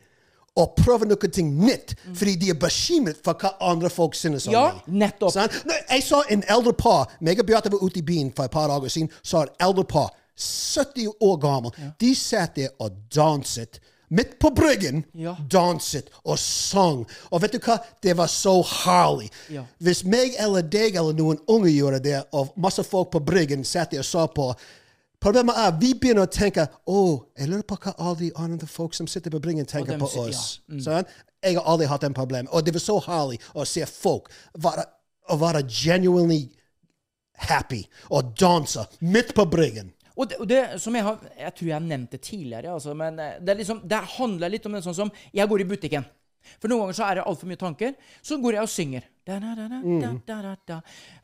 Speaker 2: å prøve noe nytt. nytt. Fordi de er bekymret for hva andre folk synes om
Speaker 1: Ja,
Speaker 2: dem.
Speaker 1: nettopp.
Speaker 2: Sant? Nå, Jeg så en eldre par meg og Beate var ute i byen for et par dager siden. så et eldre par, 70 år gammel. De satt der og danset. Midt på bryggen.
Speaker 1: Ja.
Speaker 2: Danset og sang. Og vet du hva? Det var så herlig.
Speaker 1: Ja.
Speaker 2: Hvis meg eller deg eller noen unge gjorde det, og masse folk på bryggen satt der og så på Problemet er vi begynner å tenke å, jeg lurer på hva alle de andre folk som sitter på bryggen, tenker
Speaker 1: på
Speaker 2: på
Speaker 1: Ja.
Speaker 2: oss. Sånn? Jeg har aldri hatt den problemet. Og det var så herlig å se folk være, å være genuinely happy og danse midt på bryggen.
Speaker 1: Og det, og det som jeg har Jeg tror jeg har nevnt det tidligere, altså, men eh, det, er liksom, det handler litt om en sånn som Jeg går i butikken. For noen ganger så er det altfor mye tanker. Så går jeg og synger. Da, da, da, da, da, da, da, da.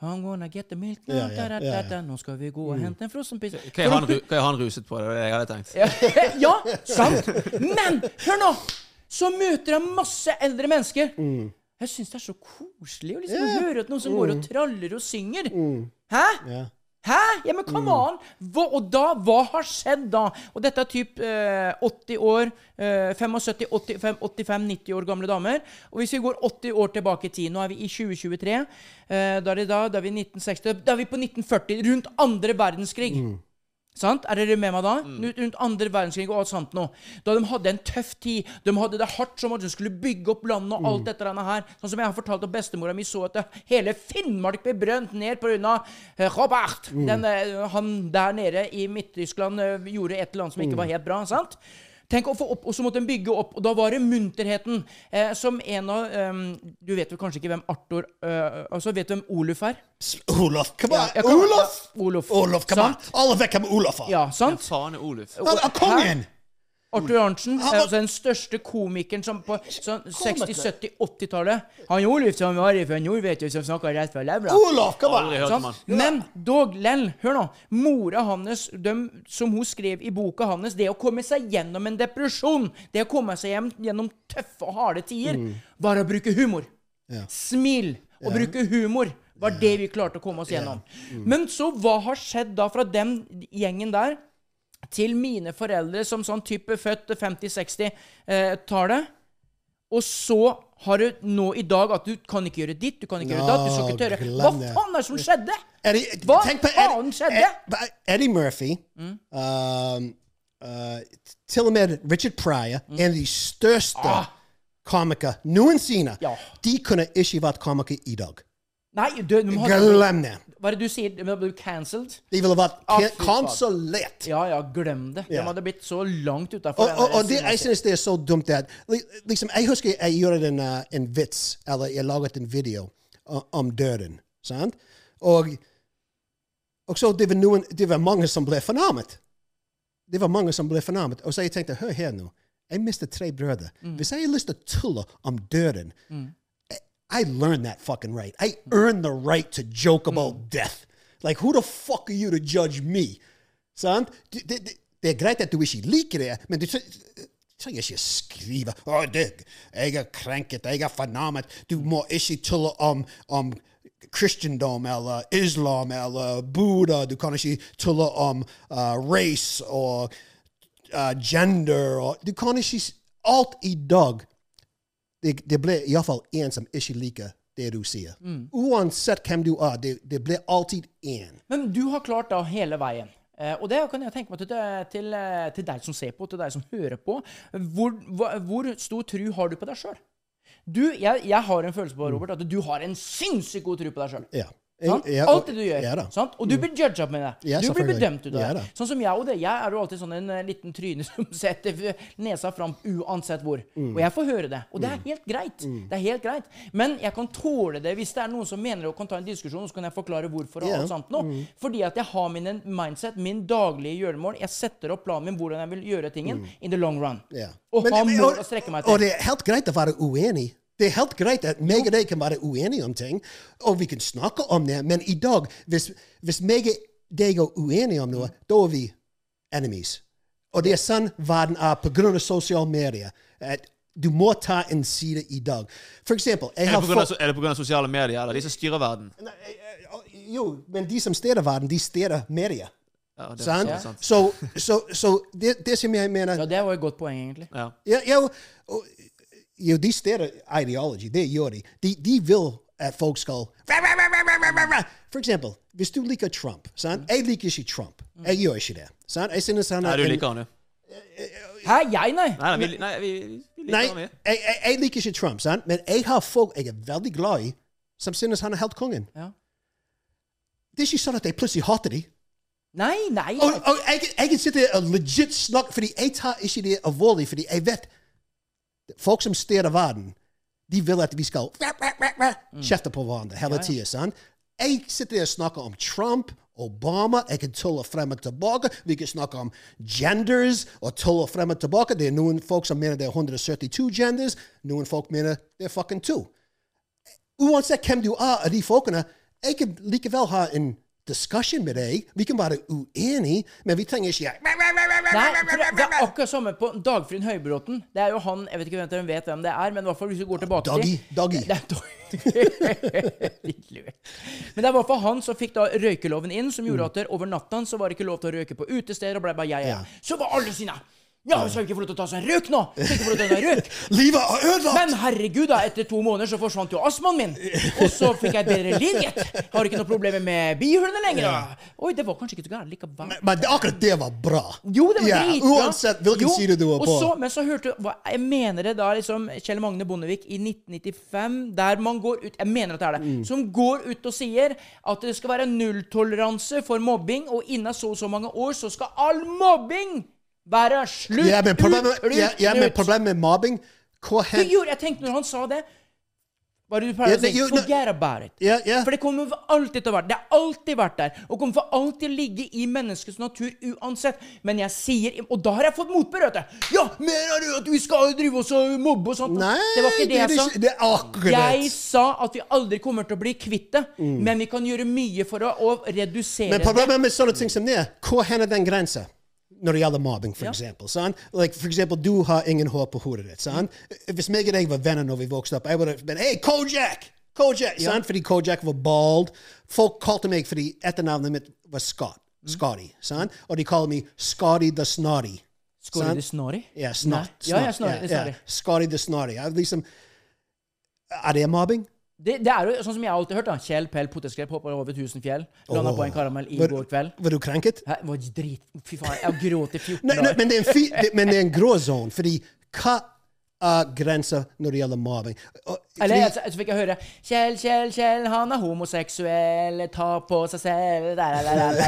Speaker 1: I'm gonna get the milk now,
Speaker 2: Ja, ja,
Speaker 1: da, da,
Speaker 2: ja,
Speaker 1: da, da. Nå skal vi gå og hente en frossenpizza.
Speaker 3: Hva er, han, ru- er han ruset på? Det var det jeg hadde tenkt.
Speaker 1: ja, sant. Men hør nå! Så møter jeg masse eldre mennesker.
Speaker 2: Mm.
Speaker 1: Jeg syns det er så koselig å liksom høre at noen som går og traller og synger. Hæ?
Speaker 2: Ja.
Speaker 1: Hæ? Ja, men come on! Hva, og da, hva har skjedd da? Og dette er typ eh, 80 år, eh, 75, 85, 85, 90 år gamle damer. Og hvis vi går 80 år tilbake i tid, nå er vi i 2023, eh, da er det da, da er vi i 1960, da er vi på 1940, rundt andre verdenskrig. Sant? Er dere med meg da? Rundt- Rundt andre verdenskrig og alt sånt noe. Da de hadde en tøff tid. De hadde det hardt som at de skulle bygge opp landet og alt dette her. Sånn som jeg har fortalt at bestemora mi så at hele Finnmark ble brent ned pga. Robert. Robert. Den, eh, han der nede i Midt-Tyskland eh, gjorde et eller annet som ikke var helt bra. sant? Tenk å få opp, Og så måtte de bygge opp. Og da var det munterheten. Eh, som en av um, Du vet vel kanskje ikke hvem Arthur uh, altså Vet du hvem Oluf er?
Speaker 2: Olof, kom on!
Speaker 1: Ja,
Speaker 2: Olof!
Speaker 1: Olof.
Speaker 2: Olof, come
Speaker 1: Sant?
Speaker 2: on! Alle vet hvem Olof er.
Speaker 1: Ja, sant?
Speaker 3: Ja, faen er Oluf?
Speaker 2: Kongen!
Speaker 1: Arthur Arntzen, eh, altså den største komikeren som på sånn 60-, 70-, 80-tallet. Han Oluf som var fra nord, vet du, som snakka rett fra levra.
Speaker 3: Sånn.
Speaker 1: Men dog lell, hør nå. Mora hans, dem, som hun skrev i boka hans, det å komme seg gjennom en depresjon, det å komme seg hjem gjennom tøffe og harde tider, var å bruke humor. Smil og bruke humor var det vi klarte å komme oss gjennom. Men så hva har skjedd da fra den gjengen der til mine foreldre som sånn type født 50-60-tallet? Og så har du nå i dag at du kan ikke gjøre ditt, du kan ikke gjøre datt, du skal ikke tørre. Hva faen er det som skjedde?
Speaker 2: Eddie,
Speaker 1: Hva faen skjedde?
Speaker 2: Eddie Murphy, um, uh, til og med Richard Pryor, en av de største komikere noensinne,
Speaker 1: Ja.
Speaker 2: de kunne ikke vært komikere i dag.
Speaker 1: Nei, du, de hadde,
Speaker 2: Glem det.
Speaker 1: hva er det du sier? De hadde blitt cancelled?
Speaker 2: De ville vært
Speaker 1: Ah,
Speaker 2: kan- kansellert.
Speaker 1: Ja, ja, glem det. De hadde blitt så langt utafor
Speaker 2: Og, og, og det, jeg synes det er så dumt at liksom, Jeg husker jeg gjorde en, uh, en vits, eller jeg laget en video uh, om døden. Sant? Og, og så det var, noen, det var mange som ble fornærmet. Det var mange som ble fornærmet. Og så jeg tenkte hør her nå. Jeg mistet tre brødre. Hvis jeg har lyst til å tulle om døden I, I learned that fucking right. I earned the right to joke about death. Like, who the fuck are you to judge me? Sant? Det, det, det, er greit at du ikke liker det, men du tre- trenger ikke skrive Å, det, jeg er krenket, jeg er fornærmet. Du må ikke tulle om, om kristendom eller islam eller Buddha. Du kan ikke tulle om uh, race og uh, gender. Og, du kan ikke Alt i dag det, det ble iallfall én som ikke liker det du sier. Uansett hvem du er, det, det blir alltid én.
Speaker 1: Men du har klart da hele veien. Eh, og det kan jeg tenke meg til, til, eh, til deg som ser på, til deg som hører på. Hvor, hvor stor tru har du på deg sjøl? Jeg, jeg har en følelse på Robert, at du har en sinnssykt god tru på deg sjøl.
Speaker 2: Ja. Ja,
Speaker 1: Alt det du gjør.
Speaker 2: Da.
Speaker 1: sant? Og du blir judga med det.
Speaker 2: Ja,
Speaker 1: du blir bedømt ut av det. Sånn som jeg og det. Jeg er jo alltid sånn en eh, liten tryne som setter nesa fram uansett hvor.
Speaker 2: Mm.
Speaker 1: Og jeg får høre det. Og det er helt greit. Det er helt greit. Men jeg kan tåle det hvis det er noen som mener og kan ta en diskusjon, og så kan jeg forklare hvorfor og
Speaker 2: Ja.
Speaker 1: alt sånt nå. Fordi at jeg har min mindset, min daglige gjøremål. Jeg setter opp planen min hvordan jeg vil gjøre tingen in the long run.
Speaker 2: Ja.
Speaker 1: Og
Speaker 2: Men- har
Speaker 1: mål å strekke meg
Speaker 2: Og det er helt greit å være uenig. Det er helt greit at meg og deg kan være uenige om ting, og vi kan snakke om det, men i dag, hvis, hvis meg og deg er uenige om noe, da er vi enemies. Og det er sånn verden er av sosiale medier. At du må ta en side i dag. For eksempel jeg har fått-
Speaker 3: er det pga. sosiale medier, eller de som styrer verden?
Speaker 2: Eh, Jo, men de som styrer verden, de styrer medier.
Speaker 3: Ja, det
Speaker 2: Sant?
Speaker 3: sant.
Speaker 2: Så, så, så det, det som jeg mener
Speaker 1: Ja, det var et godt poeng, egentlig.
Speaker 3: Ja.
Speaker 2: Ja, ja, og- og- jo, de steder ideology, det gjør de. de. De vil at folk skal For eksempel, hvis du liker Trump sant? Jeg liker ikke Trump. Jeg gjør ikke det. Sant? Jeg synes han
Speaker 3: Nei,
Speaker 2: er
Speaker 3: du liker han jo.
Speaker 1: Hæ, jeg, nei?
Speaker 3: Nei, nei, vi, nei, vi, vi liker
Speaker 2: Nei,
Speaker 3: han, vi.
Speaker 2: jeg, jeg, jeg liker ikke Trump, sant? men jeg har folk jeg er veldig glad i, som synes han er helt kongen.
Speaker 1: Ja.
Speaker 2: Det er ikke sånn at jeg plutselig hater dem.
Speaker 1: Nei, nei.
Speaker 2: Og, og jeg, jeg kan sitte og legit snakke, fordi jeg tar ikke det alvorlig, fordi jeg vet folk som styrer verden, de vil at vi skal kjefte på hverandre hele tida. sant? Jeg sitter og snakker om Trump, Obama, jeg kan tulle frem og tilbake. Vi kan snakke om genders og tulle frem og tilbake. Det er noen folk som mener det er 172 genders, noen folk mener det er fucking to. Uansett hvem du er av de folkene, jeg kan likevel ha en discussion med deg. Vi kan være uenige, men vi trenger ikke
Speaker 1: Nei, for det, det er akkurat samme på Dagfrid Høybråten. Det er jo han Jeg vet ikke om dere vet hvem det er, men i hvert fall hvis vi går tilbake
Speaker 2: Doggy,
Speaker 1: til
Speaker 2: Doggy.
Speaker 1: Det er men det er i hvert fall han som fikk da røykeloven inn, som gjorde at der, over natta så var det ikke lov til å røyke på utesteder, og ble bare jeg, jeg.
Speaker 2: Ja.
Speaker 1: Så var alle sinna. Ja, vi skal ikke få lov til å ta seg en røyk nå! Skal ikke få lov til å ta en røyk.
Speaker 2: Livet er ødelagt!
Speaker 1: Men herregud, da, etter to måneder så forsvant jo astmaen min. Og så fikk jeg bedre liv, gitt. Har ikke noe problemer med bihulene lenger. da. Oi, det var kanskje ikke så gærent likevel.
Speaker 2: Men, men det- akkurat det var bra.
Speaker 1: Jo, det var
Speaker 2: yeah.
Speaker 1: dritbra.
Speaker 2: Uansett hvilken
Speaker 1: Jo,
Speaker 2: side du
Speaker 1: var
Speaker 2: på.
Speaker 1: Så, men så hørte du Jeg mener det da liksom Kjell Magne Bondevik i 1995, der man går ut Jeg mener at det er det.
Speaker 2: Mm.
Speaker 1: Som går ut og sier at det skal være nulltoleranse for mobbing, og innen så og så mange år så skal all mobbing være slutt!
Speaker 2: ja, men problemet,
Speaker 1: ut,
Speaker 2: ja, ja, men problemet med mobbing
Speaker 1: Hva
Speaker 2: hen
Speaker 1: gjorde jeg tenkte når han sa det? Er du
Speaker 2: Ja,
Speaker 1: å si?
Speaker 2: det-
Speaker 1: Forget about it.
Speaker 2: Ja, ja.
Speaker 1: For det kommer for alltid til å være Det har alltid vært der. Og kommer for alltid ligge i menneskets natur uansett. Men jeg sier Og da har jeg fått motbør. Ja, mener du at vi skal drive oss og mobbe og sånt?
Speaker 2: Nei,
Speaker 1: det var ikke det jeg sa.
Speaker 2: Det er akkurat
Speaker 1: Jeg sa at vi aldri kommer til å bli kvitt det, men vi kan gjøre mye for å, å redusere
Speaker 2: Men
Speaker 1: det.
Speaker 2: problemet med sånne ting som det, hvor er den grensa? Når det gjelder mobbing, for eksempel. sant? Like, for eksempel, du har ingen hår på hodet ditt. sant? Hvis meg og deg var venner når vi vokste opp, jeg ville vært Hei, Kojak! Kojak! sant? Fordi Kojak var bald. Folk kalte meg fordi etternavnet mitt var Scott. Scotty. sant? Og de kaller meg Scotty the Snotty. Scotty
Speaker 1: the Snotty?
Speaker 2: Ja, snart.
Speaker 1: Ja, ja,
Speaker 2: snart. Scotty the Snotty. Liksom, er det mobbing?
Speaker 1: Det, det er jo sånn som jeg alltid har hørt. da Kjell Pell Potetskrepp hopper over 1000 fjell. Landa
Speaker 2: oh,
Speaker 1: på en karamell i
Speaker 2: Var-
Speaker 1: går kveld.
Speaker 2: Var du krenket?
Speaker 1: Hæ, var drit... Fy faen, jeg gråt i 14
Speaker 2: Nei, nei, men, det er en er en gråzone, fordi hva er grensa når det gjelder mobbing? Og
Speaker 1: Eller så, så fikk jeg høre Kjell, Kjell, Kjell, han er homoseksuell, ta på seg selv der, der, der, der.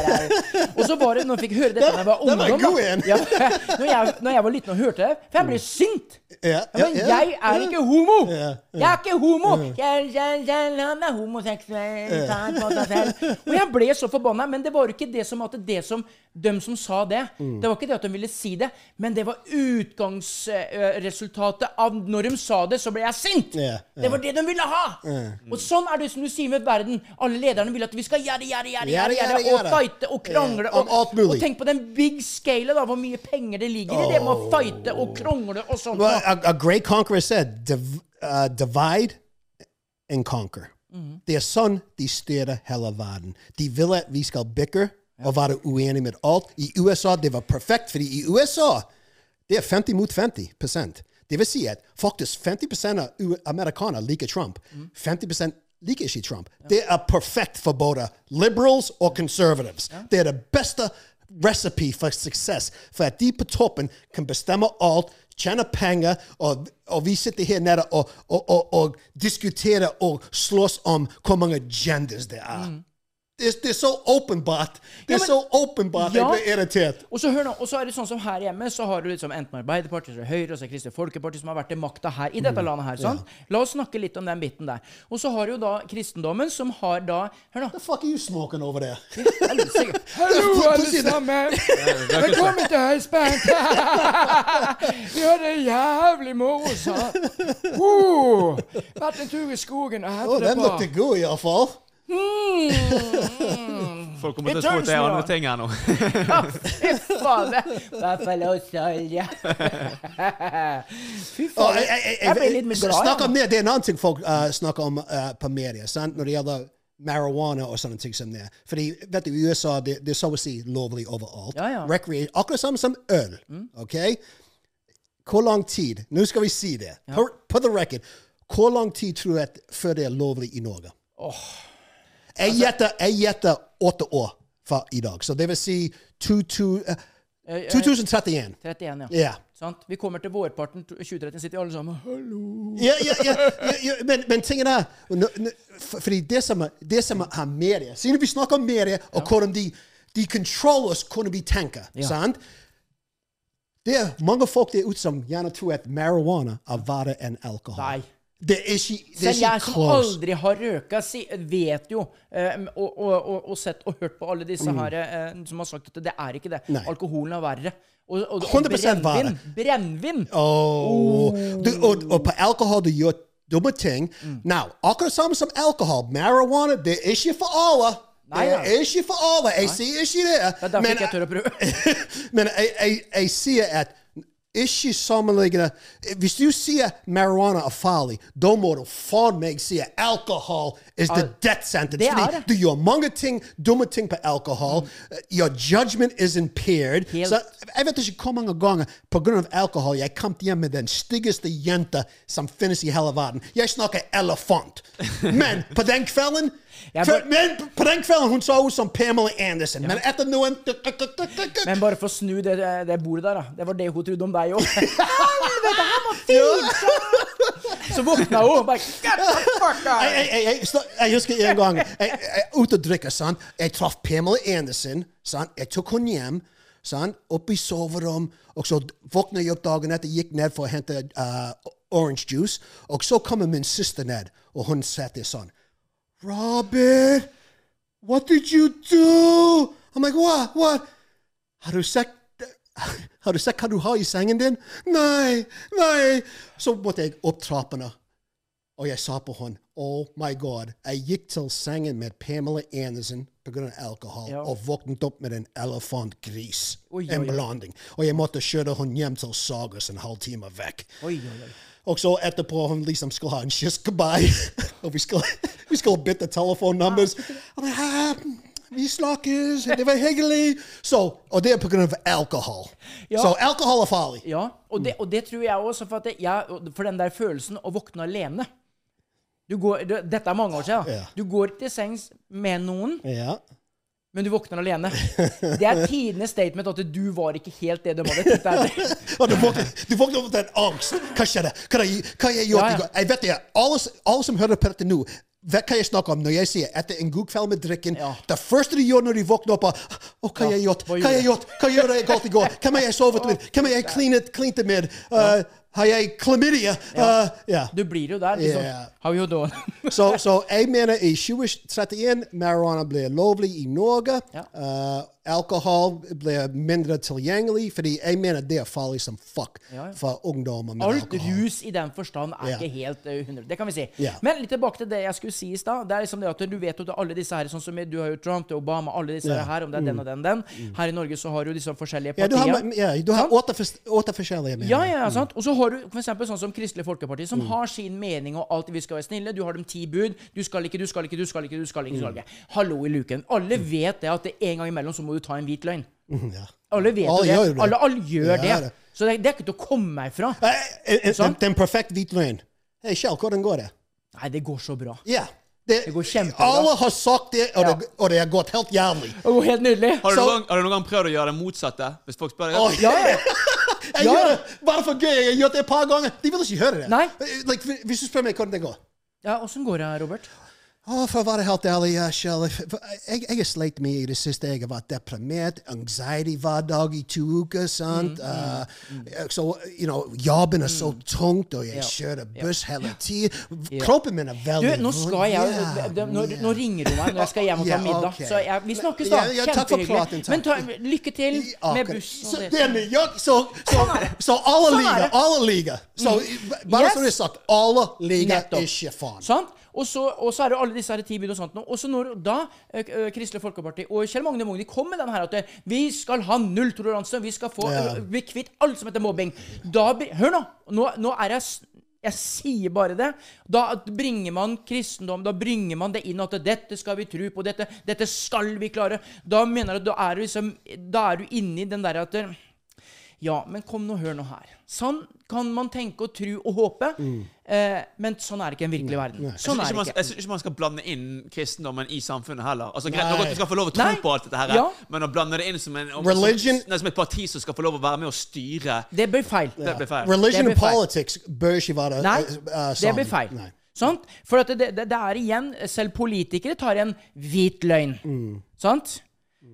Speaker 1: Og så var det når jeg fikk høre dette da jeg var
Speaker 2: var
Speaker 1: ungdom
Speaker 2: god
Speaker 1: da. Ja, når, jeg, når jeg var liten og hørte det, for jeg ble sint.
Speaker 2: Ja,
Speaker 1: Men jeg er ikke homo! Jeg er ikke homo! Kjell, Kjell, Kjell, han er homoseksuell, ta på seg selv. Og jeg ble så forbanna, men det var jo ikke det som at det som de som sa det,
Speaker 2: Mm.
Speaker 1: det var ikke det at de ville si det, men det var utgangsresultatet av når de sa det, så ble jeg sint! Det var det de ville ha! Og sånn er det som du sier med verden. Alle lederne vil at vi skal gjøre, gjøre, gjøre,
Speaker 2: Gjøre,
Speaker 1: gjøre, og fighte og krangle. Og, og tenk på den big scale, da, hvor mye penger det ligger i det med å fighte og krangle og sånt.
Speaker 2: Well, a, a great conqueror said, Div, uh, divide and conquer. Det er sånn de styrer hele verden. De vil at vi skal bikke og være uenige med alt. I USA det var perfekt, fordi i USA det er 50 mot 50 Det vil si at faktisk 50 av amerikanere liker Trump. 50 liker ikke Trump. Det er perfekt for både liberals og conservatives. Det er det beste recipe for success. For at de på toppen kan bestemme alt, tjene penger, og, og vi sitter her nede og, og, og, og diskuterer og slåss om hvor mange genders det er. Det, det er så åpenbart. Det er
Speaker 1: men-
Speaker 2: så åpenbart jeg
Speaker 1: Ja.
Speaker 2: blir irritert.
Speaker 1: Og så nå, og så er det sånn som her hjemme, så har du liksom enten Arbeiderpartiet, så er det Høyre, og så er Kristelig Folkeparti som har vært til makta her i dette landet her. sant? La oss snakke litt om den biten der. Og så har du jo da kristendommen, som har da Hør nå.
Speaker 2: The fuck are you smoking over there?
Speaker 1: Hallo, alle sammen! Velkommen til høyspent! Vi har det jævlig moro, sa Vært en tur i skogen og
Speaker 2: Oh,
Speaker 1: hentet
Speaker 2: den
Speaker 1: et
Speaker 2: lukter god, iallfall.
Speaker 3: Folk kommer til å tro at det er andre ting her nå.
Speaker 1: Buffalo-solje. Fy faen.
Speaker 2: jeg,
Speaker 1: ble litt mer glad.
Speaker 2: Snakk om det. Det er en annen ting folk uh, snakker om uh, på media, sant? når det gjelder marihuana og sånne ting som det. Fordi vet du, i USA det, det er så å si lovlig overalt.
Speaker 1: Ja, ja.
Speaker 2: Recrea- akkurat samme som øl. ok? Hvor lang tid Nå skal vi si det. På, på the record. Hvor lang tid tror du at før det er lovlig i Norge? Jeg gjetter altså, åtte år fra i dag. Så det vil si to, to, uh, 2031.
Speaker 1: 31, ja.
Speaker 2: Yeah.
Speaker 1: Sant? Vi kommer til vårparten 2013, sitter alle sammen Hallo.
Speaker 2: Ja, ja, ja, ja, ja men, men tingen er Fordi det som, er- det som har media Siden vi snakker om media, og hvordan de, de controller oss hvordan vi tenker sant? Det er mange folk der ute som gjerne tror at marihuana er verre enn alkohol.
Speaker 1: Nei.
Speaker 2: Det er ikke, det er
Speaker 1: Selv jeg som aldri har røka, si, vet jo eh, og, og, og, og sett og hørt på alle disse her eh, som har sagt at det er ikke det.
Speaker 2: Nei.
Speaker 1: Alkoholen er verre. Og, og, og
Speaker 2: 100%
Speaker 1: brennevin. Brennevin!
Speaker 2: Oh. Du, og, på alkohol du gjør dumme ting. Now, akkurat samme som alkohol. Marihuana det er ikke for alle.
Speaker 1: Nei,
Speaker 2: det er ikke for alle. Jeg sier ikke det.
Speaker 1: Det er derfor ikke jeg tør å prøve.
Speaker 2: men jeg sier at ikke sammenliggende Hvis du sier marijuana er farlig, da må du faen meg si at alkohol is the death sentence.
Speaker 1: det er
Speaker 2: Fordi
Speaker 1: det.
Speaker 2: du gjør mange ting, dumme ting på alkohol. Your judgment is impaired.
Speaker 1: Helt.
Speaker 2: Så jeg vet ikke hvor mange ganger av alkohol jeg kom hjem med den styggeste jenta som finnes i hele verden. Jeg snakker elefant. Men på den kvelden
Speaker 1: ja,
Speaker 2: for, men på den kvelden hun så ut som Pamela Anderson. Men etter noen
Speaker 1: Men bare for å snu det, det bordet der, da. Det var det hun trodde om deg òg. Helvete, han var fin! Så våkna hun bare Get the fuck out!
Speaker 2: jeg, jeg, jeg, jeg, jeg husker en gang jeg, jeg ute og drikker. sant? Jeg traff Pamela Anderson. sant? Jeg tok henne hjem. Sant? Opp i soverom. Og så våkna jeg opp dagen etter, gikk ned for å hente uh, orange juice. Og så kommer min søster ned, og hun satt der sånn Robert, what did you do? I'm like, what? What? Har du sett Har du sett hva du har i sengen din? Nei, nei. Så måtte jeg opp trappene. Og jeg sa på henne, oh my god, jeg gikk til sengen med Pamela Anderson pga. alkohol,
Speaker 1: Ja.
Speaker 2: og våknet opp med en elefantgris.
Speaker 1: Oi,
Speaker 2: En blanding. Og jeg måtte kjøre henne hjem til Sagers en halvtime vekk.
Speaker 1: Oi, oi.
Speaker 2: Og så etterpå hun liksom skulle ha en kyss goodbye. og vi skulle, vi skulle bytte telefonnummer. Ah, vi snakkes, det var hyggelig. Så, og det er av alkohol.
Speaker 1: Ja.
Speaker 2: Så alkohol er farlig.
Speaker 1: Ja, og det, og det tror jeg også, for, at jeg, for den der følelsen å våkne alene. Du går, du, dette er mange år siden.
Speaker 2: Ja.
Speaker 1: Du går til sengs med noen,
Speaker 2: Ja.
Speaker 1: men du våkner alene. Det er tidenes statement at du var ikke helt det de hadde tenkt deg.
Speaker 2: Du våkner, opp til en angst. Hva skjedde? Hva har jeg, hva jeg gjort
Speaker 1: Ja?
Speaker 2: Jeg vet det. Alle, alle som hører på dette nå, vet hva jeg snakker om når jeg sier etter en god kveld med drikken. Det første de gjør når de våkner opp, er oh, hva har jeg gjort?
Speaker 1: Hva
Speaker 2: har jeg gjort? Hva gjorde jeg galt i går? Hvem har jeg sovet med? Hvem har jeg klinet, med? Uh, har jeg klamydia? Uh, ja.
Speaker 1: Du blir jo der. Liksom.
Speaker 2: Yeah.
Speaker 1: How you doing?
Speaker 2: Så, så jeg mener i 2031 marijuana blir lovlig i Norge.
Speaker 1: Ja.
Speaker 2: Uh, alkohol blir mindre tilgjengelig, fordi jeg mener det er farlig som fuck
Speaker 1: Ja, ja.
Speaker 2: for ungdommer med
Speaker 1: Alt
Speaker 2: alkohol.
Speaker 1: rus i den forstand er
Speaker 2: Ja.
Speaker 1: ikke helt eh, 100. Det kan vi si.
Speaker 2: Ja.
Speaker 1: Men litt tilbake til det jeg skulle si i stad. Det er liksom det at Du vet jo at alle disse her, sånn som du har jo Trump, er Obama, alle disse.
Speaker 2: Mm.
Speaker 1: her, om det er den og den, den. Her i Norge så har du liksom forskjellige
Speaker 2: Ja, du har, ja, du har åtte, åtte forskjellige meninger.
Speaker 1: Ja, ja, sant? Og så har du eksempel sånn som Kristelig Folkeparti, som har sin mening og alltid vi skal være snille. Du har dem ti bud. Du skal ikke, du skal ikke, du skal ikke, du skal ikke. Du skal ikke. Hallo i luken. Alle vet det at det en gang imellom så må du ta en hvit løgn.
Speaker 2: Ja.
Speaker 1: Alle vet jo
Speaker 2: gjør
Speaker 1: det.
Speaker 2: det.
Speaker 1: Alle, alle gjør
Speaker 2: Ja,
Speaker 1: det.
Speaker 2: det.
Speaker 1: Så det, det er ikke til å komme meg fra.
Speaker 2: Eh, eh, eh, Den perfekt hvit løgn. Hei, Kjell, hvordan går det?
Speaker 1: Nei, det går så bra.
Speaker 2: Yeah. Det,
Speaker 1: Det går kjempebra.
Speaker 2: Alle har sagt det, og,
Speaker 1: Ja.
Speaker 2: det, og det har gått helt jævlig.
Speaker 1: Det går helt nydelig.
Speaker 3: Har du,
Speaker 2: Så-
Speaker 3: noen, har du noen gang prøvd å gjøre det motsatte? Hvis folk spør deg
Speaker 2: Åh,
Speaker 1: Ja, ja.
Speaker 2: Jeg
Speaker 1: Ja.
Speaker 2: gjør det bare for gøy. Jeg har gjort det et par ganger. De vil ikke høre det.
Speaker 1: Nei.
Speaker 2: Like, hvis du spør meg hvordan det går
Speaker 1: ja Åssen går det, Robert?
Speaker 2: Å, for å være helt ærlig, Kjell Jeg, jeg har slitt mye i det siste. Jeg har vært deprimert. Anxiety hver dag i to uker. sant? Uh, Så, you know, Jobben er så tungt, og jeg kjører buss hele tiden.
Speaker 1: Ja.
Speaker 2: Kroppen min er
Speaker 1: Du,
Speaker 2: veldig
Speaker 1: nå skal jeg yeah, nå,
Speaker 2: ja.
Speaker 1: nå ringer du meg når jeg skal hjem og ta
Speaker 2: Ja,
Speaker 1: middag.
Speaker 2: Okay.
Speaker 1: Så jeg, vi snakkes, da.
Speaker 2: Ja, ja,
Speaker 1: Kjempehyggelig. Men ta, lykke til med
Speaker 2: bussen.
Speaker 1: buss
Speaker 2: Så, er New så, så, så alle
Speaker 1: Sånn er
Speaker 2: liker.
Speaker 1: det.
Speaker 2: Alle ligger. Så bare
Speaker 1: Yes.
Speaker 2: så det er sagt, alle
Speaker 1: ligger
Speaker 2: ikke faen.
Speaker 1: Sant? Og så, og så er det alle disse her ti bud og sånt. nå. Og så når da eh, eh, Kristelig Folkeparti og Kjell Magne Mogni kom med den her at eh, vi skal ha nulltoleranse, vi skal få
Speaker 2: Ja.
Speaker 1: bli kvitt alt som heter mobbing Da Hør nå! Nå, nå er jeg jeg sier bare det. Da bringer man kristendom, da bringer man det inn at dette skal vi tro på, dette, dette skal vi klare. Da mener jeg at da er du liksom Da er du inne i den der at Ja, men kom nå, hør nå her. Sånn kan man tenke og tro og håpe, eh, men sånn er ikke en virkelig verden.
Speaker 3: Jeg
Speaker 1: Sånn er
Speaker 3: ikke jeg
Speaker 1: ikke.
Speaker 3: ikke man skal blande inn kristendommen i samfunnet heller. Altså, greit nok at du skal få lov å tro
Speaker 1: Nei.
Speaker 3: på alt dette her,
Speaker 1: Ja.
Speaker 3: men å blande det inn som, en, om,
Speaker 2: Religion-
Speaker 3: som, som et parti som skal få lov å være med og styre,
Speaker 1: Det blir feil.
Speaker 3: det blir feil.
Speaker 2: Religion
Speaker 1: og
Speaker 2: and politics bør ikke være
Speaker 1: Nei,
Speaker 2: uh,
Speaker 1: det blir feil.
Speaker 2: Nei.
Speaker 1: Sant? For at det, det, det er igjen Selv politikere tar en hvit løgn.
Speaker 2: Mm.
Speaker 1: Sant?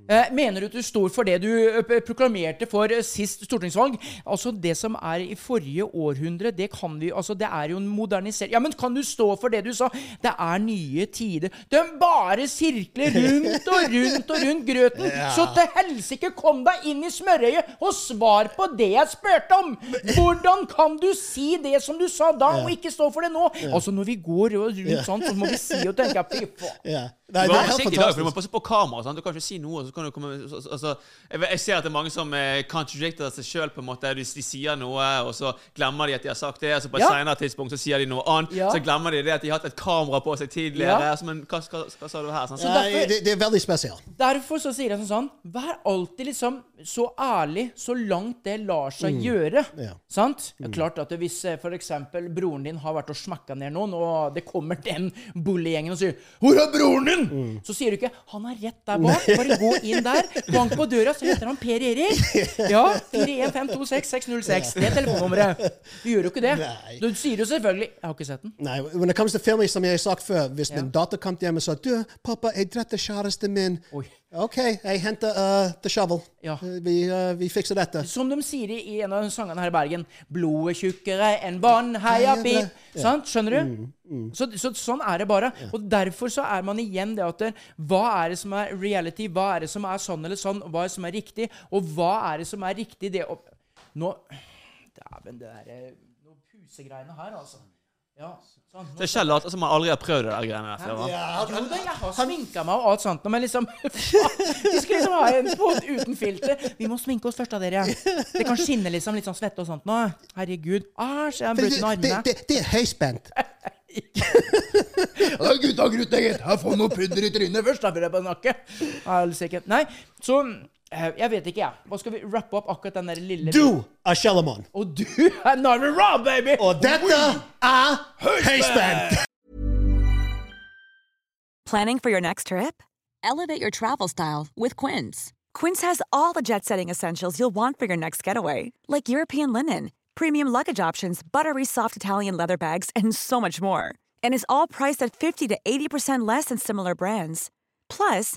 Speaker 1: Eh, mener du at du står for det du eh, proklamerte for eh, sist stortingsvalg? Altså Det som er i forrige århundre, det kan vi Altså det er jo en modernisering Ja, men kan du stå for det du sa? Det er nye tider. De bare sirkler rundt og rundt og rundt grøten. Så til helsike, kom deg inn i smørøyet og svar på det jeg spurte om! Hvordan kan du si det som du sa da, og ikke stå for det nå? Altså Når vi går rundt sånn, så må vi si og tenke Fy faen.
Speaker 2: Ja. Nei, det er helt
Speaker 3: for du må passe på kameraet. Du kan ikke si noe. Så kan du komme, så, så- altså, jeg, jeg ser at det er mange som eh, contradicter seg sjøl. De, de sier noe, og så glemmer de at de har sagt det. Og så på et
Speaker 1: Ja.
Speaker 3: senere tidspunkt så sier de noe annet.
Speaker 1: Ja.
Speaker 3: Så glemmer de det at de har hatt et kamera på seg tidligere.
Speaker 1: Ja.
Speaker 3: Så, men hva, hva, hva sa du her? Sånn? Så,
Speaker 1: derfor-
Speaker 2: det, det er veldig spesielt.
Speaker 1: Derfor så sier jeg sånn sånn Vær alltid liksom så ærlig så langt det lar seg gjøre.
Speaker 2: Ja.
Speaker 1: Sant? Det er klart at hvis f.eks. for eksempel broren din har vært og smakka ned noen, og det kommer den bullegjengen og sier 'Hvor er broren din?' Så sier du ikke 'Han er rett der bak'. Bare gå inn der. Bank på døra, så heter han Per Erik. Ja. 41526 Det er telefonnummeret. Du gjør jo ikke det.
Speaker 2: Nei.
Speaker 1: Du sier jo selvfølgelig 'Jeg har ikke sett den'.
Speaker 2: Nei, when it comes to family, som jeg har sagt før, hvis
Speaker 1: Ja.
Speaker 2: min datter kom hjem og sa du, 'Pappa, jeg drepte kjæresten min',
Speaker 1: Oi.
Speaker 2: OK, jeg henter uh, the shovel.
Speaker 1: Ja.
Speaker 2: Uh, vi, uh, vi fikser dette.
Speaker 1: Som de sier i en av sangene her i Bergen 'Blodet tjukkere enn vann, heia pip'. Sant? Skjønner du? Så, så sånn er det bare. Og derfor så er man igjen det at Hva er det som er reality? Hva er det som er sånn eller sånn? Hva er det som er riktig? Og hva er det som er riktig? Det Nå Dæven, det derre Noen pusegreiene her, altså. Ja, sånn.
Speaker 3: Det er Kjell later som han aldri har prøvd det der greiene der før. hva?
Speaker 1: jo da, jeg har sminka meg og alt sånt, men liksom Vi skal liksom ha en pod uten filter. Vi må sminke oss først, av dere. Det kan skinne liksom litt sånn svette og sånt nå. Herregud. Æsj, jeg har brutt med
Speaker 2: det,
Speaker 1: armene.
Speaker 2: det, det er høyspent.
Speaker 1: Gutta, gutta, gitt. Jeg får noe pudder i trynet først, da, før jeg bare snakke. Nei, så Jeg vet ikke, jeg. Hva skal vi rappe opp akkurat den der lille
Speaker 2: Du er Shellamon.
Speaker 1: Og du er Narve Raw, baby!
Speaker 2: Og dette er høyspent.
Speaker 5: Planning for your next trip? Elevate your travel style with Quince. Quince has all the jet setting essentials you'll want for your next getaway, like European linen, premium luggage options, buttery soft Italian leather bags, and so much more. And is all priced at 50 to 80% less than similar brands. Plus,